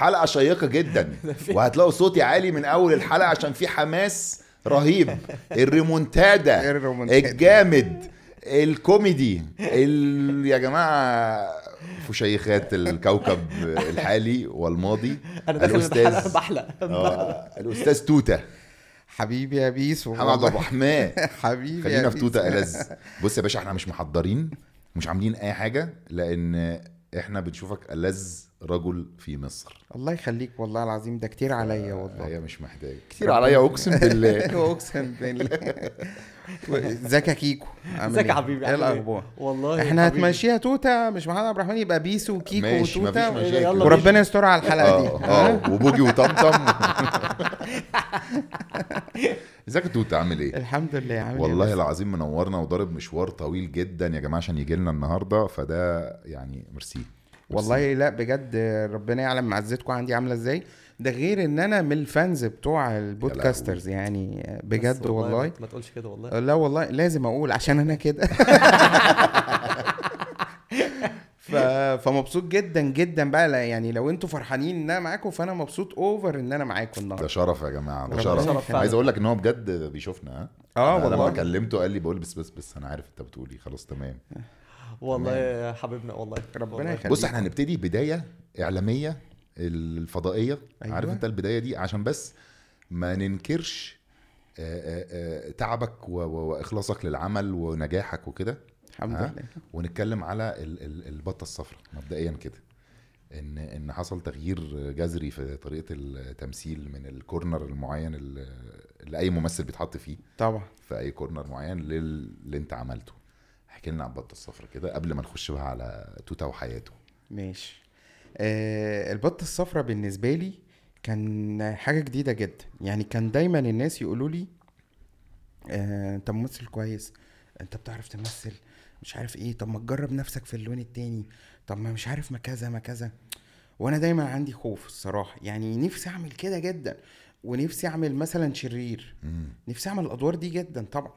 حلقة شيقة جدا وهتلاقوا صوتي عالي من أول الحلقة عشان في حماس رهيب الريمونتادا الريمونتادا. الجامد الكوميدي ال... يا جماعة فشيخات الكوكب الحالي والماضي أنا داخل الأستاذ. الحلقة بحلق آه، الأستاذ توتة حبيبي يا بيسو محمد. ابو حماه حبيبي يا خلينا في. توتة ألذ بص يا باشا إحنا مش محضرين مش عاملين أي حاجة لأن إحنا بنشوفك ألذ رجل في مصر. الله يخليك والله العظيم ده كتير عليا والله. هي مش محتاجة. كتير عليا أقسم بالله. أقسم بالله. ازيك يا كيكو؟ ازيك يا؟ حبيبي؟ إيه عامل إيه؟ الأخبار؟ والله إحنا حبيبي. هتمشيها توتة مش محمد عبد الرحمن يبقى بيسو وكيكو بينا. وربنا يستر على الحلقة دي. آه آه وبوجي وطمطم. ازيك يا توته عامل إيه؟ الحمد لله عامل إيه والله؟ العظيم منورنا وضارب مشوار طويل جدا يا جماعة عشان يجي لنا النهارده فده يعني ميرسي. والله لا بجد ربنا يعلم معزتكم عندي عاملة إزاي. ده غير ان أنا من ال fans بتوع البودكاسترز يعني بجد والله ما- ما تقولش كده والله. لا والله لازم أقول عشان أنا كده. ف... فمبسوط جدا جدا بقى. لا يعني لو أنتوا فرحانين إن أنا معاكم فأنا مبسوط over إن أنا معاكم ده النهارده شرف يا جماعة ده شرف. فعلا. عايز أقول لك إن هو بجد بيشوفنا ها؟ آه أنا لما والله كلمته قال لي بقول بس بس بس أنا عارف أنت بتقولي خلاص تمام. والله يا حبيبنا والله. ربنا والله. يخليك. بص إحنا هنبتدي بداية إعلامية الفضائية. أيوة. عارف أنت البداية دي؟ عشان بس ما ننكرش آه، آه، آه، تعبك وإخلاصك للعمل ونجاحك وكده. الحمد؟ لله. ونتكلم على ال- ال- البطة الصفراء مبدئيا كده. إن إن حصل تغيير جذري في طريقة التمثيل من الكورنر المعين اللي اي ممثل بيتحط فيه طبعا. في أي كورنر معين لل- اللي أنت عملته. احكي لنا عن البطة الصفراء كده قبل ما نخش بقى على توتة وحياته. ماشي. آه البطة الصفراء بالنسبة لي كان حاجة جديدة جدا. يعني كان دايما الناس يقولوا لي آه أنت ممثل كويس أنت بتعرف تمثل مش عارف إيه طب ما تجرب نفسك في اللون التاني طب ما مش عارف ما كذا ما كذا وأنا دايما عندي خوف الصراحة يعني نفسي أعمل كده جدا ونفسي أعمل مثلا شرير مم. نفسي أعمل الادوار دي جدا طبعا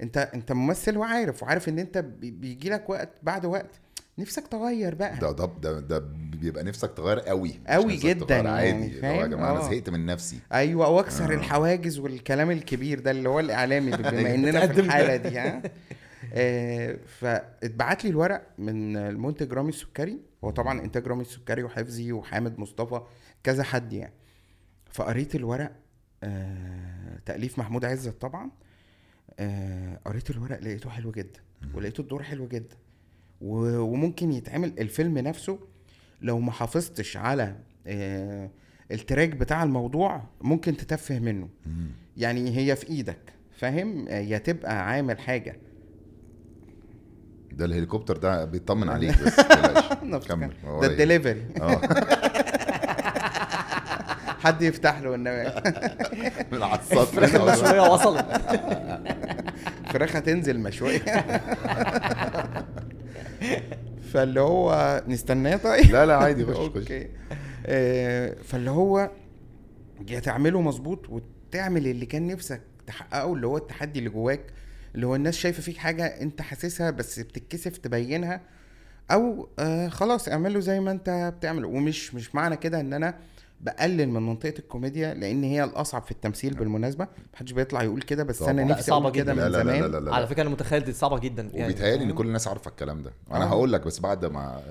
أنت أنت ممثل وعارف وعارف إن أنت بيجي لك وقت بعد وقت نفسك تغير بقى ده ده ده, ده بيبقى نفسك تغير قوي قوي جدا تغير يعني، عادي هو يا؟ جماعة أنا آه. زهقت من نفسي أيوه وأكسر آه. الحواجز والكلام الكبير ده اللي هو الإعلامي بما إننا في. الحالة دي ها آه، فاتبعت لي الورق من المنتج رامي السكري. هو طبعا إنتاج رامي السكري وحفظي وحامد مصطفى كذا حد يعني. فقريت الورق آه، تأليف محمود عزت طبعا. آه، قريت الورق لقيته حلو جدا ولقيته الدور حلو جدا. وممكن يتعمل الفيلم نفسه. لو ما حافظتش على آه، ال track بتاع الموضوع ممكن تتفه منه. يعني هي في إيدك فاهم؟ يا تبقى عامل حاجة. ده الهليكوبتر ده بيطمن عليك بس بلاش. كمل. ده إيه؟ الدليفري. آه. حد يفتح له النبي من على الفراخ المشوية وصلت. فراخ هتنزل مشوية. فاللي هو نستناه طيب؟ لا لا عادي خش أوكي. آه، فاللي هو تعمله مظبوط وتعمل اللي كان نفسك تحققه اللي هو التحدي اللي جواك. اللي هو الناس شايفة فيك حاجة انت حاسسها بس بتتكسف تبينها أو آه خلاص اعمله زي ما انت بتعمله. ومش مش معنى كده ان أنا بقلل من منطقة الكوميديا لأن هي الاصعب في التمثيل بالمناسبة. محدش بيطلع يقول كده بس طبعا. أنا نفسي صعبة أقول كده جدا. من لا لا لا زمان لا لا, على لا. فكرة أنا متخيل دي صعبة جدا يعني. وبيتهيألي إن كل الناس عارفة الكلام ده. أنا آه. هقول لك بس بعد ما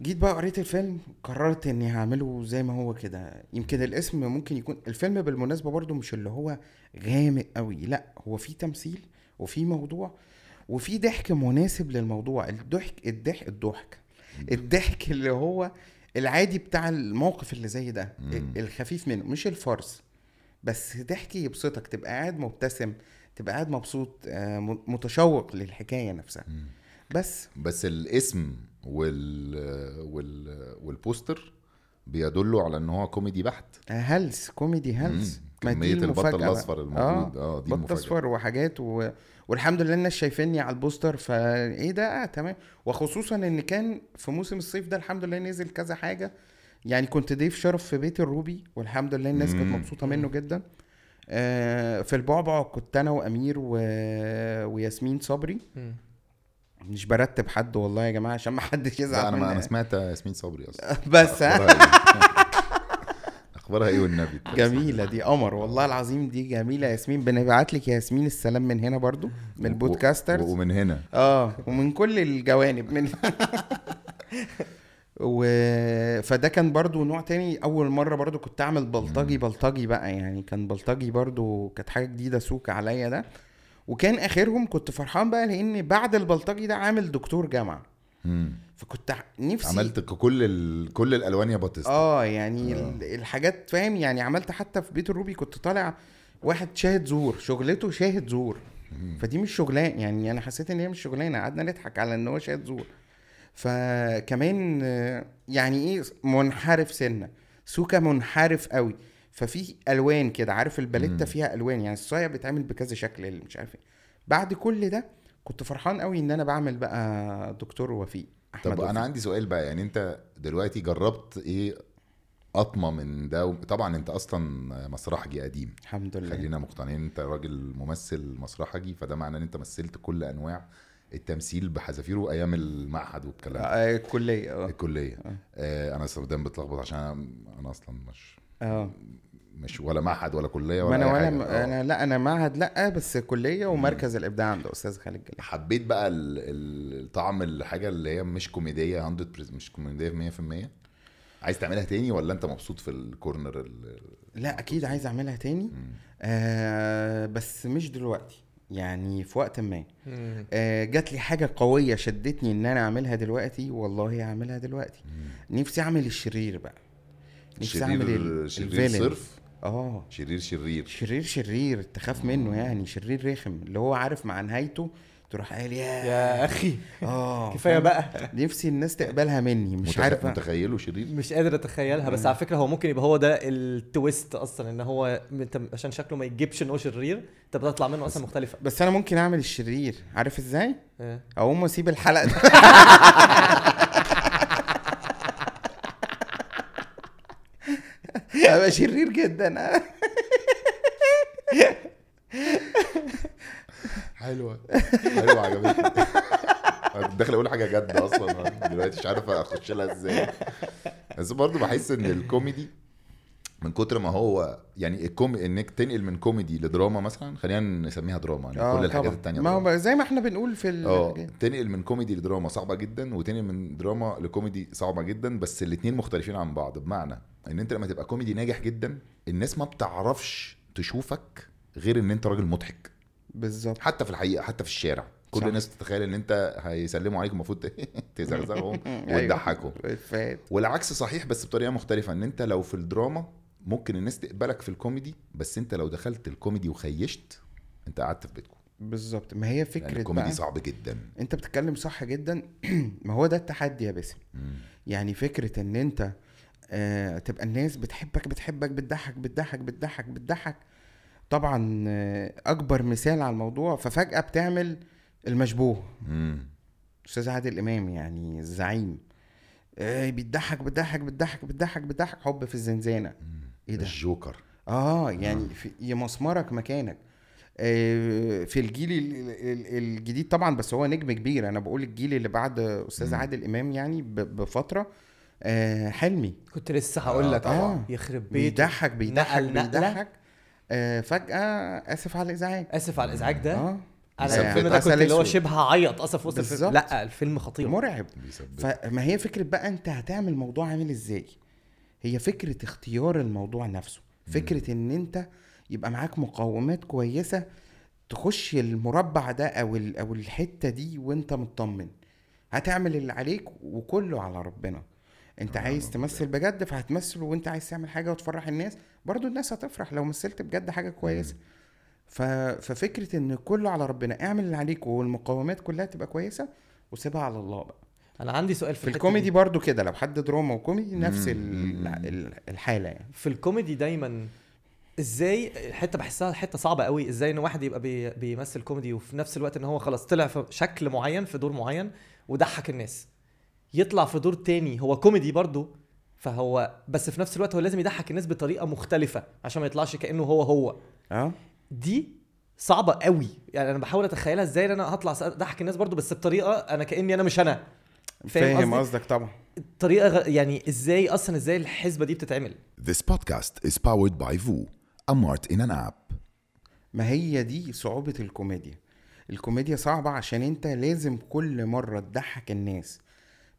جيت بقى قريت الفيلم قررت إني هعمله زي ما هو كده. يمكن الاسم ممكن يكون الفيلم بالمناسبة برضو مش اللي هو غامق قوي لا هو في تمثيل وفي موضوع وفي ضحك مناسب للموضوع الضحك الضحك الضحك. الضحك اللي هو العادي بتاع الموقف اللي زي ده مم. الخفيف منه مش ال farce. بس ضحك يبسطك تبقى قاعد مبتسم تبقى قاعد مبسوط آه، متشوق للحكاية نفسها. مم. بس. بس الاسم وال وال وال poster بيدلوا على إن هو كوميدي بحت. هلس كوميدي هلس. مم. دي كمية البط المفاجأة بقى. الأصفر الموجود. آه دي بط المفاجأة. أصفر وحاجات و... والحمد لله الناس شايفيني على ال poster فايه ده آه تمام وخصوصا إن كان في موسم الصيف ده الحمد لله نزل كذا حاجة يعني كنت ضيف شرف في بيت الروبي والحمد لله الناس كانت. مبسوطة منه جدا آه في البعبع كنت أنا وأمير و... وياسمين صبري. مش برتب حد والله يا جماعة عشان ما حدش يزعل أنا ما أنا. سمعت ياسمين صبري أصلا بس أخبارها إيه؟ أخبارها إيه والنبي؟ جميلة دي قمر والله العظيم دي جميلة. ياسمين بنبعت لك يا ياسمين السلام من هنا برضو من البودكاسترز ومن هنا. آه ومن كل الجوانب من و... فده كان برضو نوع تاني. أول مرة برضو كنت أعمل بلطجي بلطجي بقى يعني. كان بلطجي برضو كانت حاجة جديدة سوق عليا ده. وكان آخرهم كنت فرحان بقى لأن بعد البلطجي ده عامل دكتور جامعة. مم. فكنت نفسي عملت كل ال... كل الألوان يا باتيستا آه يعني آه. ال- الحاجات فاهم يعني عملت حتى في بيت الروبي كنت طالع واحد شاهد زور شغلته شاهد زور فدي مش شغلان يعني أنا حسيت إن هي مش شغلانة قعدنا نضحك على إن هو شاهد زور فكمان يعني إيه منحرف سنة سوكا منحرف قوي ففي ألوان كده عارف الباليتا مم. فيها ألوان يعني الصايه بيتعمل بكذا شكل اللي مش عارف إيه بعد كل ده كنت فرحان قوي إن أنا بعمل بقى دكتور وفيق أحمد طب أنا وفيق. عندي سؤال بقى يعني أنت دلوقتي جربت إيه أطمة من ده؟ و- طبعا أنت أصلا مسرحجي قديم. الحمد لله. خلينا مقتنعين أنت راجل ممثل مسرحجي فده معناه إن أنت مثلت كل أنواع التمثيل بحذافيره أيام المعهد والكلام ده. آه، الكلية آه. الكلية. آه أنا أصلا دايما بتلخبط عشان أنا أنا أصلا مش آه. مش ولا معهد ولا كلية ما ولا أنا ولا م... أنا لا أنا معهد لا بس كلية ومركز الإبداع عند أستاذ خالد جلال. حبيت بقى ال- ال- الطعم الحاجة اللي هي مش كوميدية 100% مش كوميدية 100% عايز تعملها تاني ولا أنت مبسوط في الكورنر ال- لا أكيد عايز أعملها تاني. مم. آه بس مش دلوقتي يعني في وقت ما. مم. آه جات لي حاجة قوية شدتني إن أنا أعملها دلوقتي والله هعملها دلوقتي. نفسي أعمل الشرير بقى. نفسي أعمل الفيلن. آه. شرير شرير. شرير شرير تخاف منه يعني شرير رخم. اللي هو عارف مع نهايته تروح قايل يا يا أخي. آه كفاية؟ بقى. نفسي الناس تقبلها مني مش متخ- عارف متخيله شرير؟ مش قادر أتخيلها. بس على فكرة هو ممكن يبقى هو ده التويست أصلا إن هو أنت عشان شكله ما يجيبش ان هو شرير أنت بتطلع منه أصلا مختلفة. بس أنا ممكن أعمل الشرير عارف إزاي؟ آه. أقوم اسيب الحلقة دي ابقى شرير جدا حلوة. حلوة عجبتني. أنا كنت داخل أقول حاجة جد أصلا دلوقتي مش عارف أخش لها إزاي. بس برضه بحس إن الكوميدي من كتر ما هو يعني الكوم إنك تنقل من كوميدي لدراما مثلا خلينا نسميها دراما يعني آه، كل الحاجات طبعاً. التانية ما هو زي ما إحنا بنقول في آه. تنقل من كوميدي لدراما صعبة جدا وتنقل من دراما لكوميدي صعبة جدا بس الاتنين مختلفين عن بعض بمعنى ان انت لما تبقى كوميدي ناجح جدا الناس ما بتعرفش تشوفك غير ان انت راجل مضحك. بالظبط. حتى في الحقيقة حتى في الشارع. كل صح. الناس تتخيل ان انت هيسلموا عليك المفروض تزغزغهم. وتضحكهم فات والعكس صحيح بس بطريقة مختلفة. ان انت لو في الدراما ممكن الناس تقبلك في الكوميدي بس انت لو دخلت الكوميدي وخيشت انت قعدت في بيتكم. بالظبط. ما هي فكرة يعني الكوميدي بقى صعب جدا. انت بتتكلم صح جدا. ما هو ده التحدي يا باسم. يعني فكرة ان انت آه تبقى الناس بتحبك بتحبك بتضحك بتضحك بتضحك بتضحك. طبعا آه أكبر مثال على الموضوع ففجأة بتعمل المشبوه. أستاذ عادل إمام يعني الزعيم. آه بيضحك بتضحك بتضحك بتضحك بتضحك حب في الزنزانة. إيه ده؟ الجوكر. آه يعني في يمسمرك مكانك. آه، في الجيل ال- ال- الجديد طبعا بس هو نجم كبير. أنا بقول الجيل اللي بعد أستاذ. عادل إمام يعني بفترة آه، حلمي. كنت لسه هقول آه، لك طبعاً. يخرب بيته. بيضحك بيضحك. بيضحك. آه، فجأة آسف على الإزعاج. آسف على الإزعاج ده؟ آه. أنا بيثبت. الفيلم ده كنت اللي هو. شبه هعيط أصلا في وسط الفيلم. لا الفيلم خطير. مرعب. فما هي فكرة بقى أنت هتعمل موضوع عامل إزاي؟ هي فكرة اختيار الموضوع نفسه. فكرة إن أنت يبقى معاك مقومات كويسة تخش المربع ده أو ال- أو الحتة دي وأنت مطمن. هتعمل اللي عليك وكله على ربنا. انت عايز. تمثل بجد فهتمثل وانت عايز تعمل حاجة وتفرح الناس. برضو الناس هتفرح لو مثلت بجد حاجة كويسة. ف... ففكرة إن كله على ربنا اعمل اللي عليك والمقومات كلها تبقى كويسة وسيبها على الله بقى. أنا عندي سؤال في, في الكوميدي دي. برضو كده لو حد دراما وكوميدي نفس الحالة يعني. في الكوميدي دايما إزاي الحته بحسها حتة صعبة قوي إزاي إن واحد يبقى بي بيمثل كوميدي وفي نفس الوقت إن هو خلاص طلع في شكل معين في دور معين وضحك الناس. يطلع في دور تاني. هو كوميدي برضه فهو بس في نفس الوقت هو لازم يضحك الناس بطريقة مختلفة عشان ما يطلعش كأنه هو هو. آه. دي صعبة قوي. يعني أنا بحاول أتخيلها إزاي إن أنا هطلع أضحك الناس برضه بس بطريقة أنا كأني أنا مش أنا. فاهم؟ قصدك طبعا. طريقة غ... يعني إزاي أصلا إزاي الحسبة دي بتتعمل؟ This podcast is powered by VU, a mart in an app. ما هي دي صعوبة الكوميديا. الكوميديا صعبة عشان أنت لازم كل مرة تضحك الناس.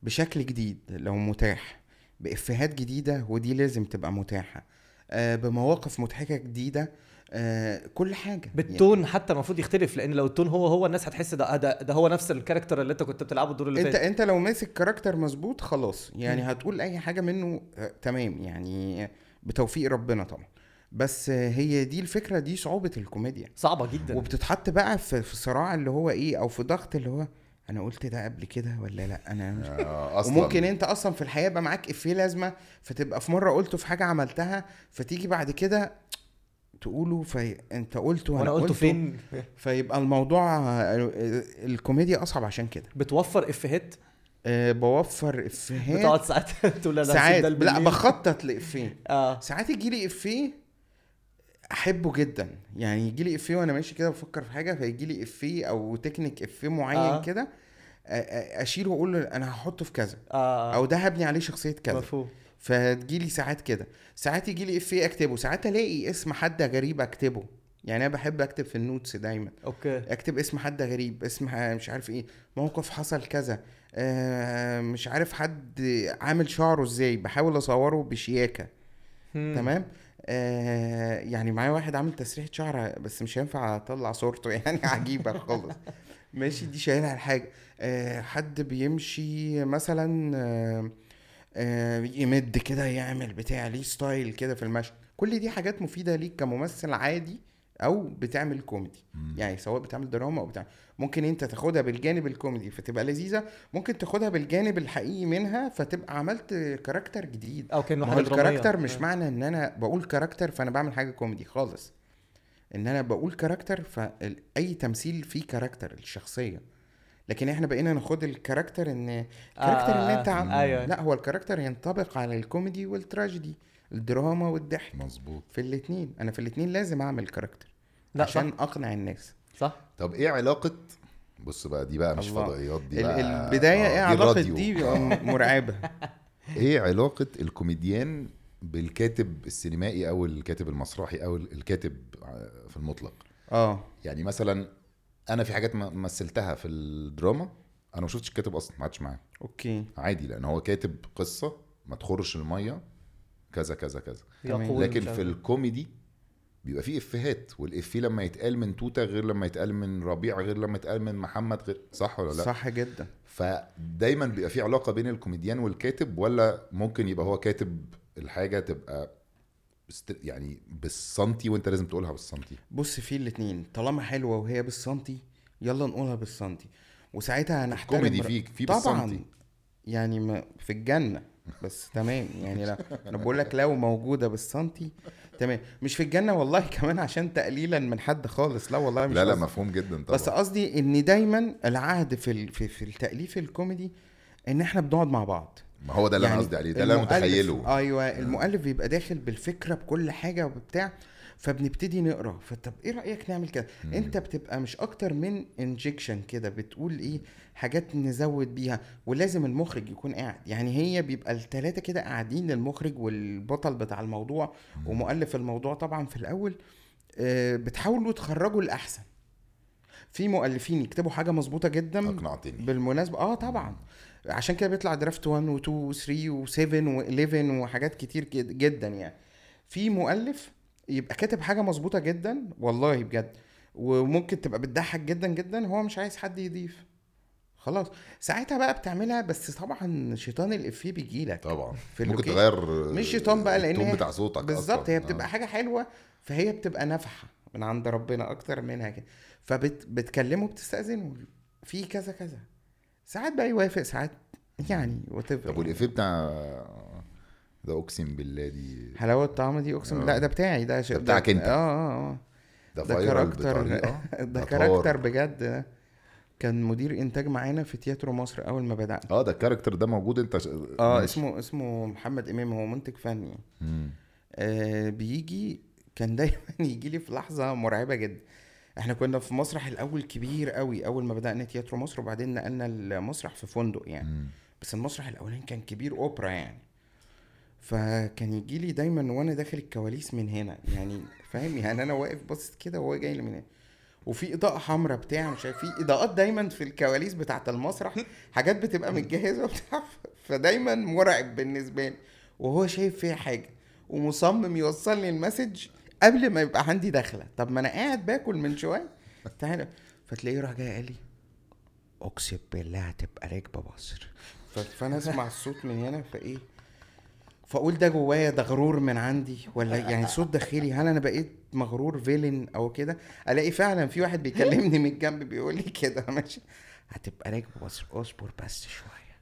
بشكل جديد لو متاح بإفيهات جديدة ودي لازم تبقى متاحة. آه بمواقف مضحكة جديدة آه كل حاجة بال tone حتى المفروض يختلف لأن لو ال tone هو هو الناس هتحس ده ده, ده هو نفس ال character اللي انت كنت بتلعبه الدور اللي انت فات. انت لو ماسك character مظبوط خلاص يعني هتقول أي حاجة منه آه، تمام يعني بتوفيق ربنا طبعا. بس آه، هي دي الفكرة دي صعوبة الكوميديا. صعبة جدا. وبتتحط بقى في في صراع اللي هو إيه أو في ضغط اللي هو أنا قلت ده قبل كده ولا لأ؟ أنا مش آه، أصلا. وممكن أنت أصلا في الحياة يبقى معاك إفيه لازمة فتبقى في مرة قلته في حاجة عملتها فتيجي بعد كده تقوله فانت قلته وأنا قلته فين؟ فيبقى الموضوع الكوميديا أصعب عشان كده. بتوفر إفيهات؟ أه بوفر إفيهات بتقعد ساعات تقول أنا ساعات. لأ. بخطط لإفيه. آه. ساعات يجي لي إفيه أحبه جدا. يعني يجي لي إفيه وأنا ماشي كده بفكر في حاجة فيجي لي إفيه أو تكنيك إفيه معين آه. آه. كده أشيله وأقول له أنا هحطه في كذا آه. أو ده هبني عليه شخصية كذا. مفهوم. فتجي لي ساعات كده. ساعات يجي لي إفيه أكتبه. ساعات ألاقي اسم حد غريب أكتبه. يعني أنا بحب أكتب في ال notes دايما. Okay. أكتب اسم حد غريب اسم مش عارف إيه موقف حصل كذا آه مش عارف حد عامل شعره إزاي بحاول أصوره بشياكة. تمام؟ آه يعني معايا واحد عامل تسريحة شعر بس مش هينفع أطلع صورته يعني عجيبة خالص. ماشي دي شايلها الحاجة. آه حد بيمشي مثلا آه يمد كده يعمل بتاع ليه style كده في المشي. كل دي حاجات مفيدة ليك كممثل عادي أو بتعمل كوميدي. يعني سواء بتعمل دراما أو بتاع ممكن أنت تاخدها بالجانب الكوميدي فتبقى لذيذة ممكن تاخدها بالجانب الحقيقي منها فتبقى عملت character جديد. أو كأنه حاجة ال character مش آه. معنى إن أنا بقول character فأنا بعمل حاجة كوميدي خالص. إن أنا بقول character فأي تمثيل فيه character الشخصية. لكن إحنا بقينا ناخد ال character إن character آه، اللي أنت عم... أيوة. لا هو ال character ينطبق على الكوميدي والتراجيدي الدراما والضحك مظبوط. في الاتنين. أنا في الاتنين لازم أعمل character لا عشان صح أقنع الناس. صح. طب إيه علاقة بص بقى دي بقى مش الله. فضائيات دي بقى البداية آه، إيه علاقة الراديو. دي مرعبة. إيه علاقة الكوميديان بالكاتب السينمائي أو الكاتب المسرحي أو الكاتب في المطلق؟ آه. يعني مثلا أنا في حاجات مثلتها في الدراما أنا ما شفتش الكاتب أصلا ما قعدتش معاه okay. عادي لأن هو كاتب قصة ما تخرش المية كذا كذا كذا. لكن في. الكوميدي بيبقى فيه إفيهات والإفيه لما يتقال من توتة غير لما يتقال من ربيع غير لما يتقال من محمد غير صح ولا لا؟ صح جدا. فدايما بيبقى في علاقة بين الكوميديان والكاتب ولا ممكن يبقى هو كاتب الحاجة تبقى يعني بالسنتي وانت لازم تقولها بالسنتي؟ بص في الاتنين. طالما حلوة وهي بالسنتي يلا نقولها بالسنتي. وساعتها هنحترم كوميدي بر- فيك في طبعا. بالسنتي. يعني ما في الجنة. بس تمام. يعني لا أنا بقول لك لو موجودة بالسنتي تمام. مش في الجنة والله كمان عشان تقليلا من حد خالص. لا والله مش لا لا. مفهوم جدا طبعا. بس قصدي إن دايما العهد في ال- في, في التأليف الكوميدي إن إحنا بنقعد مع بعض. ما هو ده اللي أنا قصدي عليه. ده اللي أنا متخيله. أيوه المؤلف بيبقى داخل بالفكرة بكل حاجة وبتاع. فبنبتدي نقرا. فطب إيه رأيك نعمل كده؟ أنت بتبقى مش أكتر من انجكشن كده بتقول إيه؟ حاجات نزود بيها ولازم المخرج يكون قاعد. يعني هي بيبقى التلاتة كده قاعدين المخرج والبطل بتاع الموضوع ومؤلف الموضوع طبعا في الأول آه، بتحاولوا تخرجوا الأحسن. في مؤلفين يكتبوا حاجة مظبوطة جدا أقنعتني. بالمناسبة. آه طبعا. عشان كده بيطلع درافت 1 و2 و3 و7 و11 وحاجات كتير جد- جدا يعني. في مؤلف يبقى كاتب حاجة مظبوطة جدا؟ والله بجد. وممكن تبقى بتضحك جدا جدا هو مش عايز حد يضيف. خلاص. ساعتها بقى بتعملها بس طبعا شيطان الافيه بيجيلك طبعا. في ممكن. تغير مش شيطان بقى لأن بتاع صوتك بالظبط. هي بتبقى آه. حاجة حلوة فهي بتبقى نفحة من عند ربنا أكتر منها كده. فبتكلمه بتستأذنه. في كذا كذا. ساعات بقى يوافق ساعات يعني what طب والإفيه بتاع ده أقسم بالله دي حلاوة الطعم دي أقسم آه. لا ده بتاعي ده ده بتاعك أنت. آه آه آه ده, ده character ده. character بجد ده كان مدير إنتاج معانا في تياترو مصر أول ما بدأنا آه ده ال character ده موجود أنت ش... آه ماشي. اسمه اسمه محمد إمام هو منتج فني مم. آه بيجي كان دايما يجي لي في لحظة مرعبة جدا إحنا كنا في مسرح الأول كبير قوي أول ما بدأنا تياترو مصر وبعدين نقلنا المسرح في فندق يعني مم. بس المسرح الأولاني كان كبير أوبرا يعني فكان يجي لي دايما وأنا داخل الكواليس من هنا يعني فاهم؟ يعني أنا واقف باصص كده وهو جاي لي من هنا. وفي إضاءة حمراء بتاع مش عارف في إضاءات دايما في الكواليس بتاعة المسرح حاجات بتبقى متجهزة وبتاع فدايما مرعب بالنسبة لي. وهو شايف فيها حاجة ومصمم يوصل لي المسج قبل ما يبقى عندي دخلة. طب ما أنا قاعد باكل من شوية. تعالى فتلاقيه راح جاي قال لي أقسم بالله هتبقى راكبة مصر. فأنا أسمع الصوت من هنا فإيه؟ فاقول ده جوايا ده غرور من عندي؟ ولا يعني صوت داخلي هل أنا بقيت مغرور فيلن أو كده؟ ألاقي فعلا في واحد بيكلمني من الجنب بيقول لي كده ماشي. هتبقى راكبه مصر اصبر بس شوية.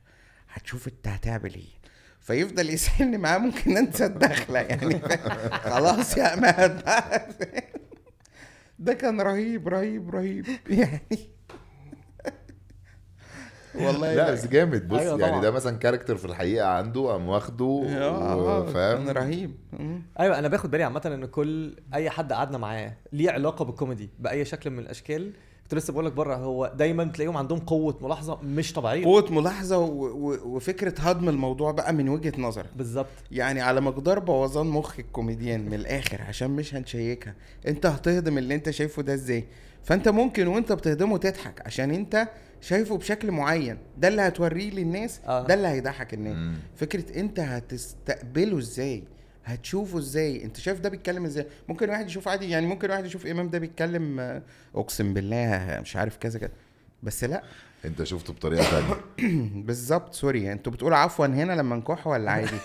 هتشوف انت هتعمل إيه. فيفضل يسحلني معاه ممكن انسى الدخله يعني. خلاص يا بقى. ده كان رهيب رهيب رهيب. يعني والله لا بس جامد بص أيوة يعني طبعا. ده مثلا كاركتر في الحقيقة عنده قام واخده آه كان فاهم رهيب مم. أيوه أنا باخد بالي عامة إن كل أي حد قعدنا معاه ليه علاقة بالكوميدي بأي شكل من الأشكال كنت لسه بقول لك بره هو دايما تلاقيهم عندهم قوة ملاحظة مش طبيعية. قوة ملاحظة و... و... وفكرة هضم الموضوع بقى من وجهة نظرك. بالظبط. يعني على مقدار بوظان مخ الكوميديان من الآخر عشان مش هنشيكها. انت هتهضم اللي انت شايفه ده إزاي؟ فانت ممكن وانت بتهضمه تضحك عشان انت شايفه بشكل معين. ده اللي هتوريه للناس آه. ده اللي هيضحك الناس. مم. فكرة انت هتستقبله إزاي؟ هتشوفه إزاي؟ أنت شايف ده بيتكلم إزاي؟ ممكن واحد يشوف عادي يعني ممكن واحد يشوف إمام ده بيتكلم آه، أقسم بالله مش عارف كذا كذا. بس لا. أنت شفته بطريقة ثانية بالظبط سوري. أنتوا بتقولوا عفوا هنا لما نكح ولا عادي؟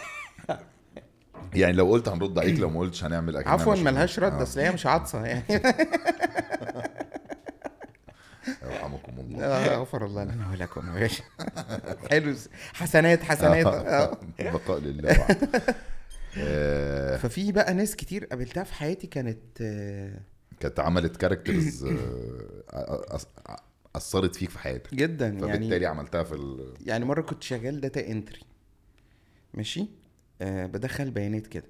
يعني لو قلت هنرد عليك لو ما قلتش هنعمل أكيد عفوا ملهاش رد أصل هي مش عطسه يعني. يرحمكم الله. آه، غفر الله لنا ولكم يا باشا. حلو حسنات حسنات. آه. بقاء لله. آه، ففي بقى ناس كتير قابلتها في حياتي كانت آه، كانت عملت characters أثرت فيك في حياتك. جدا فبالتالي يعني عملتها في ال... يعني مرة كنت شغال data entry ماشي؟ آه بدخل بيانات كده.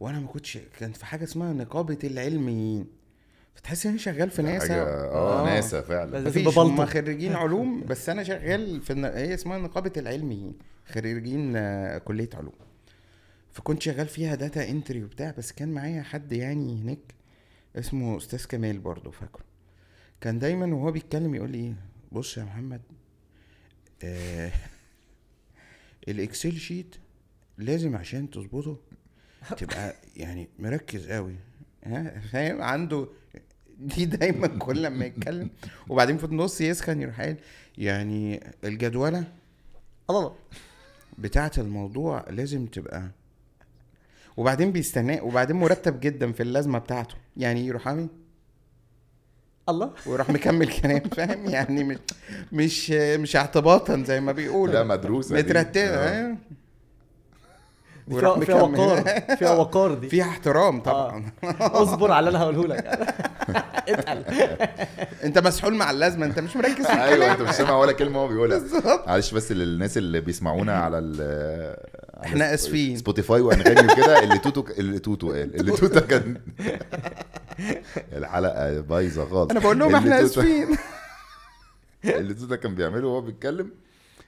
وأنا ما كنتش كانت في حاجة اسمها نقابة العلميين. فتحس إن شغال في ناسا. حاجة آه ناسا فعلا. مفيش ببلطو. هم خريجين علوم بس أنا شغال في الن... هي اسمها نقابة العلميين خريجين آه، كلية علوم. فكنت شغال فيها data entry وبتاع بس كان معايا حد يعني هناك اسمه أستاذ كمال برضه فاكره. كان دايما وهو بيتكلم يقول لي بص يا محمد آه ال Excel sheet لازم عشان تظبطه تبقى يعني مركز قوي ها فاهم؟ عنده دي دايما كل لما يتكلم. وبعدين في النص يسخن يروح قايل يعني الجدولة الله بتاعة الموضوع لازم تبقى وبعدين بيستناه وبعدين مرتب جدا في اللازمة بتاعته. يعني يروح عامل الله. ويروح مكمل كلام فاهم؟ يعني مش مش مش اعتباطا زي ما بيقولوا. لا مدروسة. مترتبة آه. فيها. وقار فيها وقار دي. فيها احترام طبعا. اصبر على اللي أنا هقوله لك. اتقل. انت مسحول مع اللازمة انت مش مركز في أيوه أنت مش سامع ولا كلمة هو بيقولها. بالظبط. معلش بس للناس اللي بيسمعونا على ال على إحنا آسفين. سبوتيفاي وأنغامي وكده اللي توتو اللي توتو قال اللي توتو. كان. الحلقة بايظة خالص. أنا بقول لهم إحنا توتو- آسفين. اللي توتو كان بيعمله وهو بيتكلم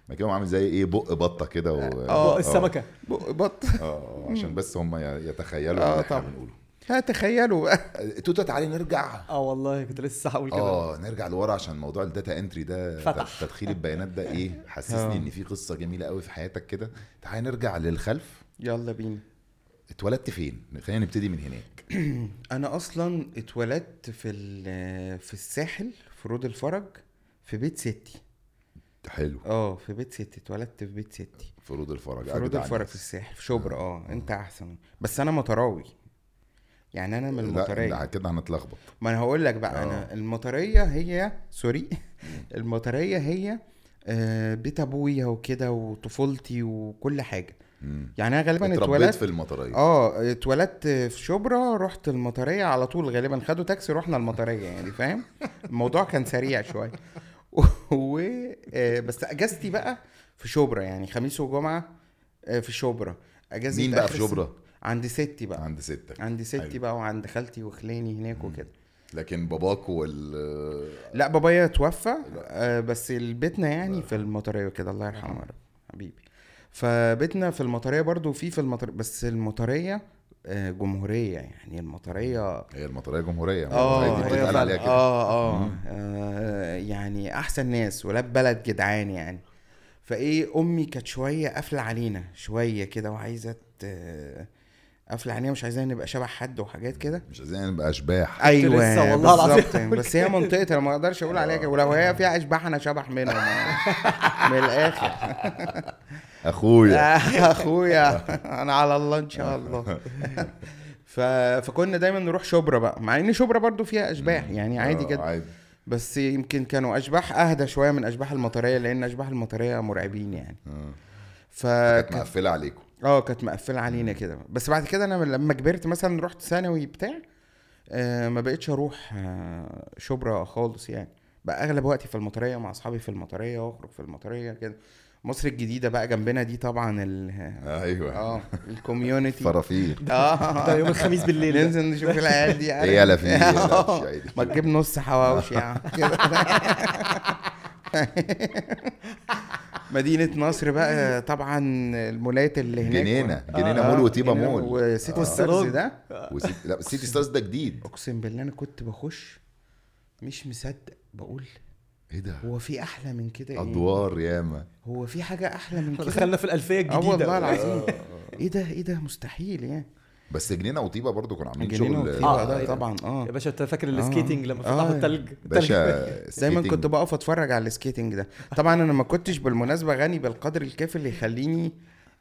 ما كان عامل زي إيه بق بطة كده و... آه. السمكة. بق- بط. آه عشان بس هم يتخيلوا آه اللي إحنا طبعا. بنقوله. ها تخيلوا بقى توتو تعالي نرجع. آه والله كنت لسه هقول كده. آه نرجع لورا عشان موضوع ال data entry ده فتح. تدخيل البيانات ده إيه. حسسني إن في قصة جميلة قوي في حياتك كده. تعالى نرجع للخلف. يلا بينا. اتولدت فين؟ خلينا نبتدي من هناك. أنا أصلا اتولدت في ال- في الساحل في رود الفرج في بيت ستي. حلو. آه في بيت ستي. اتولدت في بيت ستي. في رود الفرج. في رود الفرج. في الساحل في شبرا. آه. أنت أحسن. بس أنا مطراوي يعني أنا من المطرية. لا، كده هنتلخبط. ما أنا هقول لك بقى آه. أنا المطرية هي سوري المطرية هي آه، بيت أبويا وكده وطفولتي وكل حاجة. مم. يعني أنا غالبا اتولدت في المطرية. آه اتولدت في شبرا رحت المطرية على طول غالبا خدوا تاكسي رحنا المطرية يعني فاهم؟ الموضوع كان سريع شوية. و آه، بس أجازتي بقى في شبرا يعني خميس وجمعة آه، في شبرا. اجازتي مين بقى في شبرا؟ عند ستي بقى. عند ستك. عند ستي حلو. بقى وعند خالتي وخلاني هناك وكده. لكن باباك وال لا بابايا توفى آه بس بيتنا يعني في المطرية وكده الله يرحمه يا رب حبيبي. فبيتنا في المطرية برضو في في المطريه بس المطرية آه، جمهورية يعني. المطرية هي المطرية جمهورية. آه دي بتتقال عليها كده. آه آه. آه، يعني أحسن ناس ولاد بلد جدعان يعني. فإيه أمي كانت شوية قافلة علينا شوية كده وعايزة قافله علينا مش عايزانا نبقى شبه حد وحاجات كده. مش عايزين نبقى أشباح. أيوه. لسه والله العظيم. بس هي منطقتي أنا ما أقدرش أقول عليها كده. ولو هي فيها أشباح أنا شبح منهم. من الآخر. أخويا. أخويا. أنا على الله إن شاء الله. ف... فكنا دايما نروح شبرا بقى. مع إن شبرا برضو فيها أشباح يعني عادي آه، جدا. عادي. بس يمكن كانوا أشباح أهدى شوية من أشباح المطرية لأن أشباح المطرية مرعبين يعني. آه. كانت فكانت مقفلة عليكم. آه كانت مقفلة علينا كده بس بعد كده أنا لما كبرت مثلا رحت ثانوي بتاع آه ما بقتش أروح آه شبرا خالص يعني بقى أغلب وقتي في المطرية مع أصحابي في المطرية واخرج في المطرية كده مصر الجديدة بقى جنبنا دي طبعا ال أيوه آه ال community فرافير آه ده يوم الخميس بالليل. ننزل نشوف العيال دي؟ إيه يلا في إيه؟ لا، آه. مش عادي. ما تجيب نص حواوشي يا مدينة نصر بقى طبعا المولات اللي هناك جنينة جنينة آه، مول جنينة مول. وسيتي آه. ستارز ده. وسيتي لا سيتي ستارز ده جديد. أقسم بالله أنا كنت بخش مش مصدق بقول إيه ده؟ هو في أحلى من كده؟ إيه؟ أدوار ياما هو في حاجة أحلى من كده؟ دخلنا في الألفية آه الجديدة. والله العظيم إيه ده؟ إيه ده؟ مستحيل يعني. بس جنينة وطيبة برضو كانوا عاملين شغل وطيبة آه، ده ده؟ طبعا آه يا باشا أنت فاكر آه. ال skating لما آه. فتحوا التلج باشا دايما. كنت بقف أتفرج على ال skating ده طبعا أنا ما كنتش بالمناسبة غني بالقدر الكافي اللي يخليني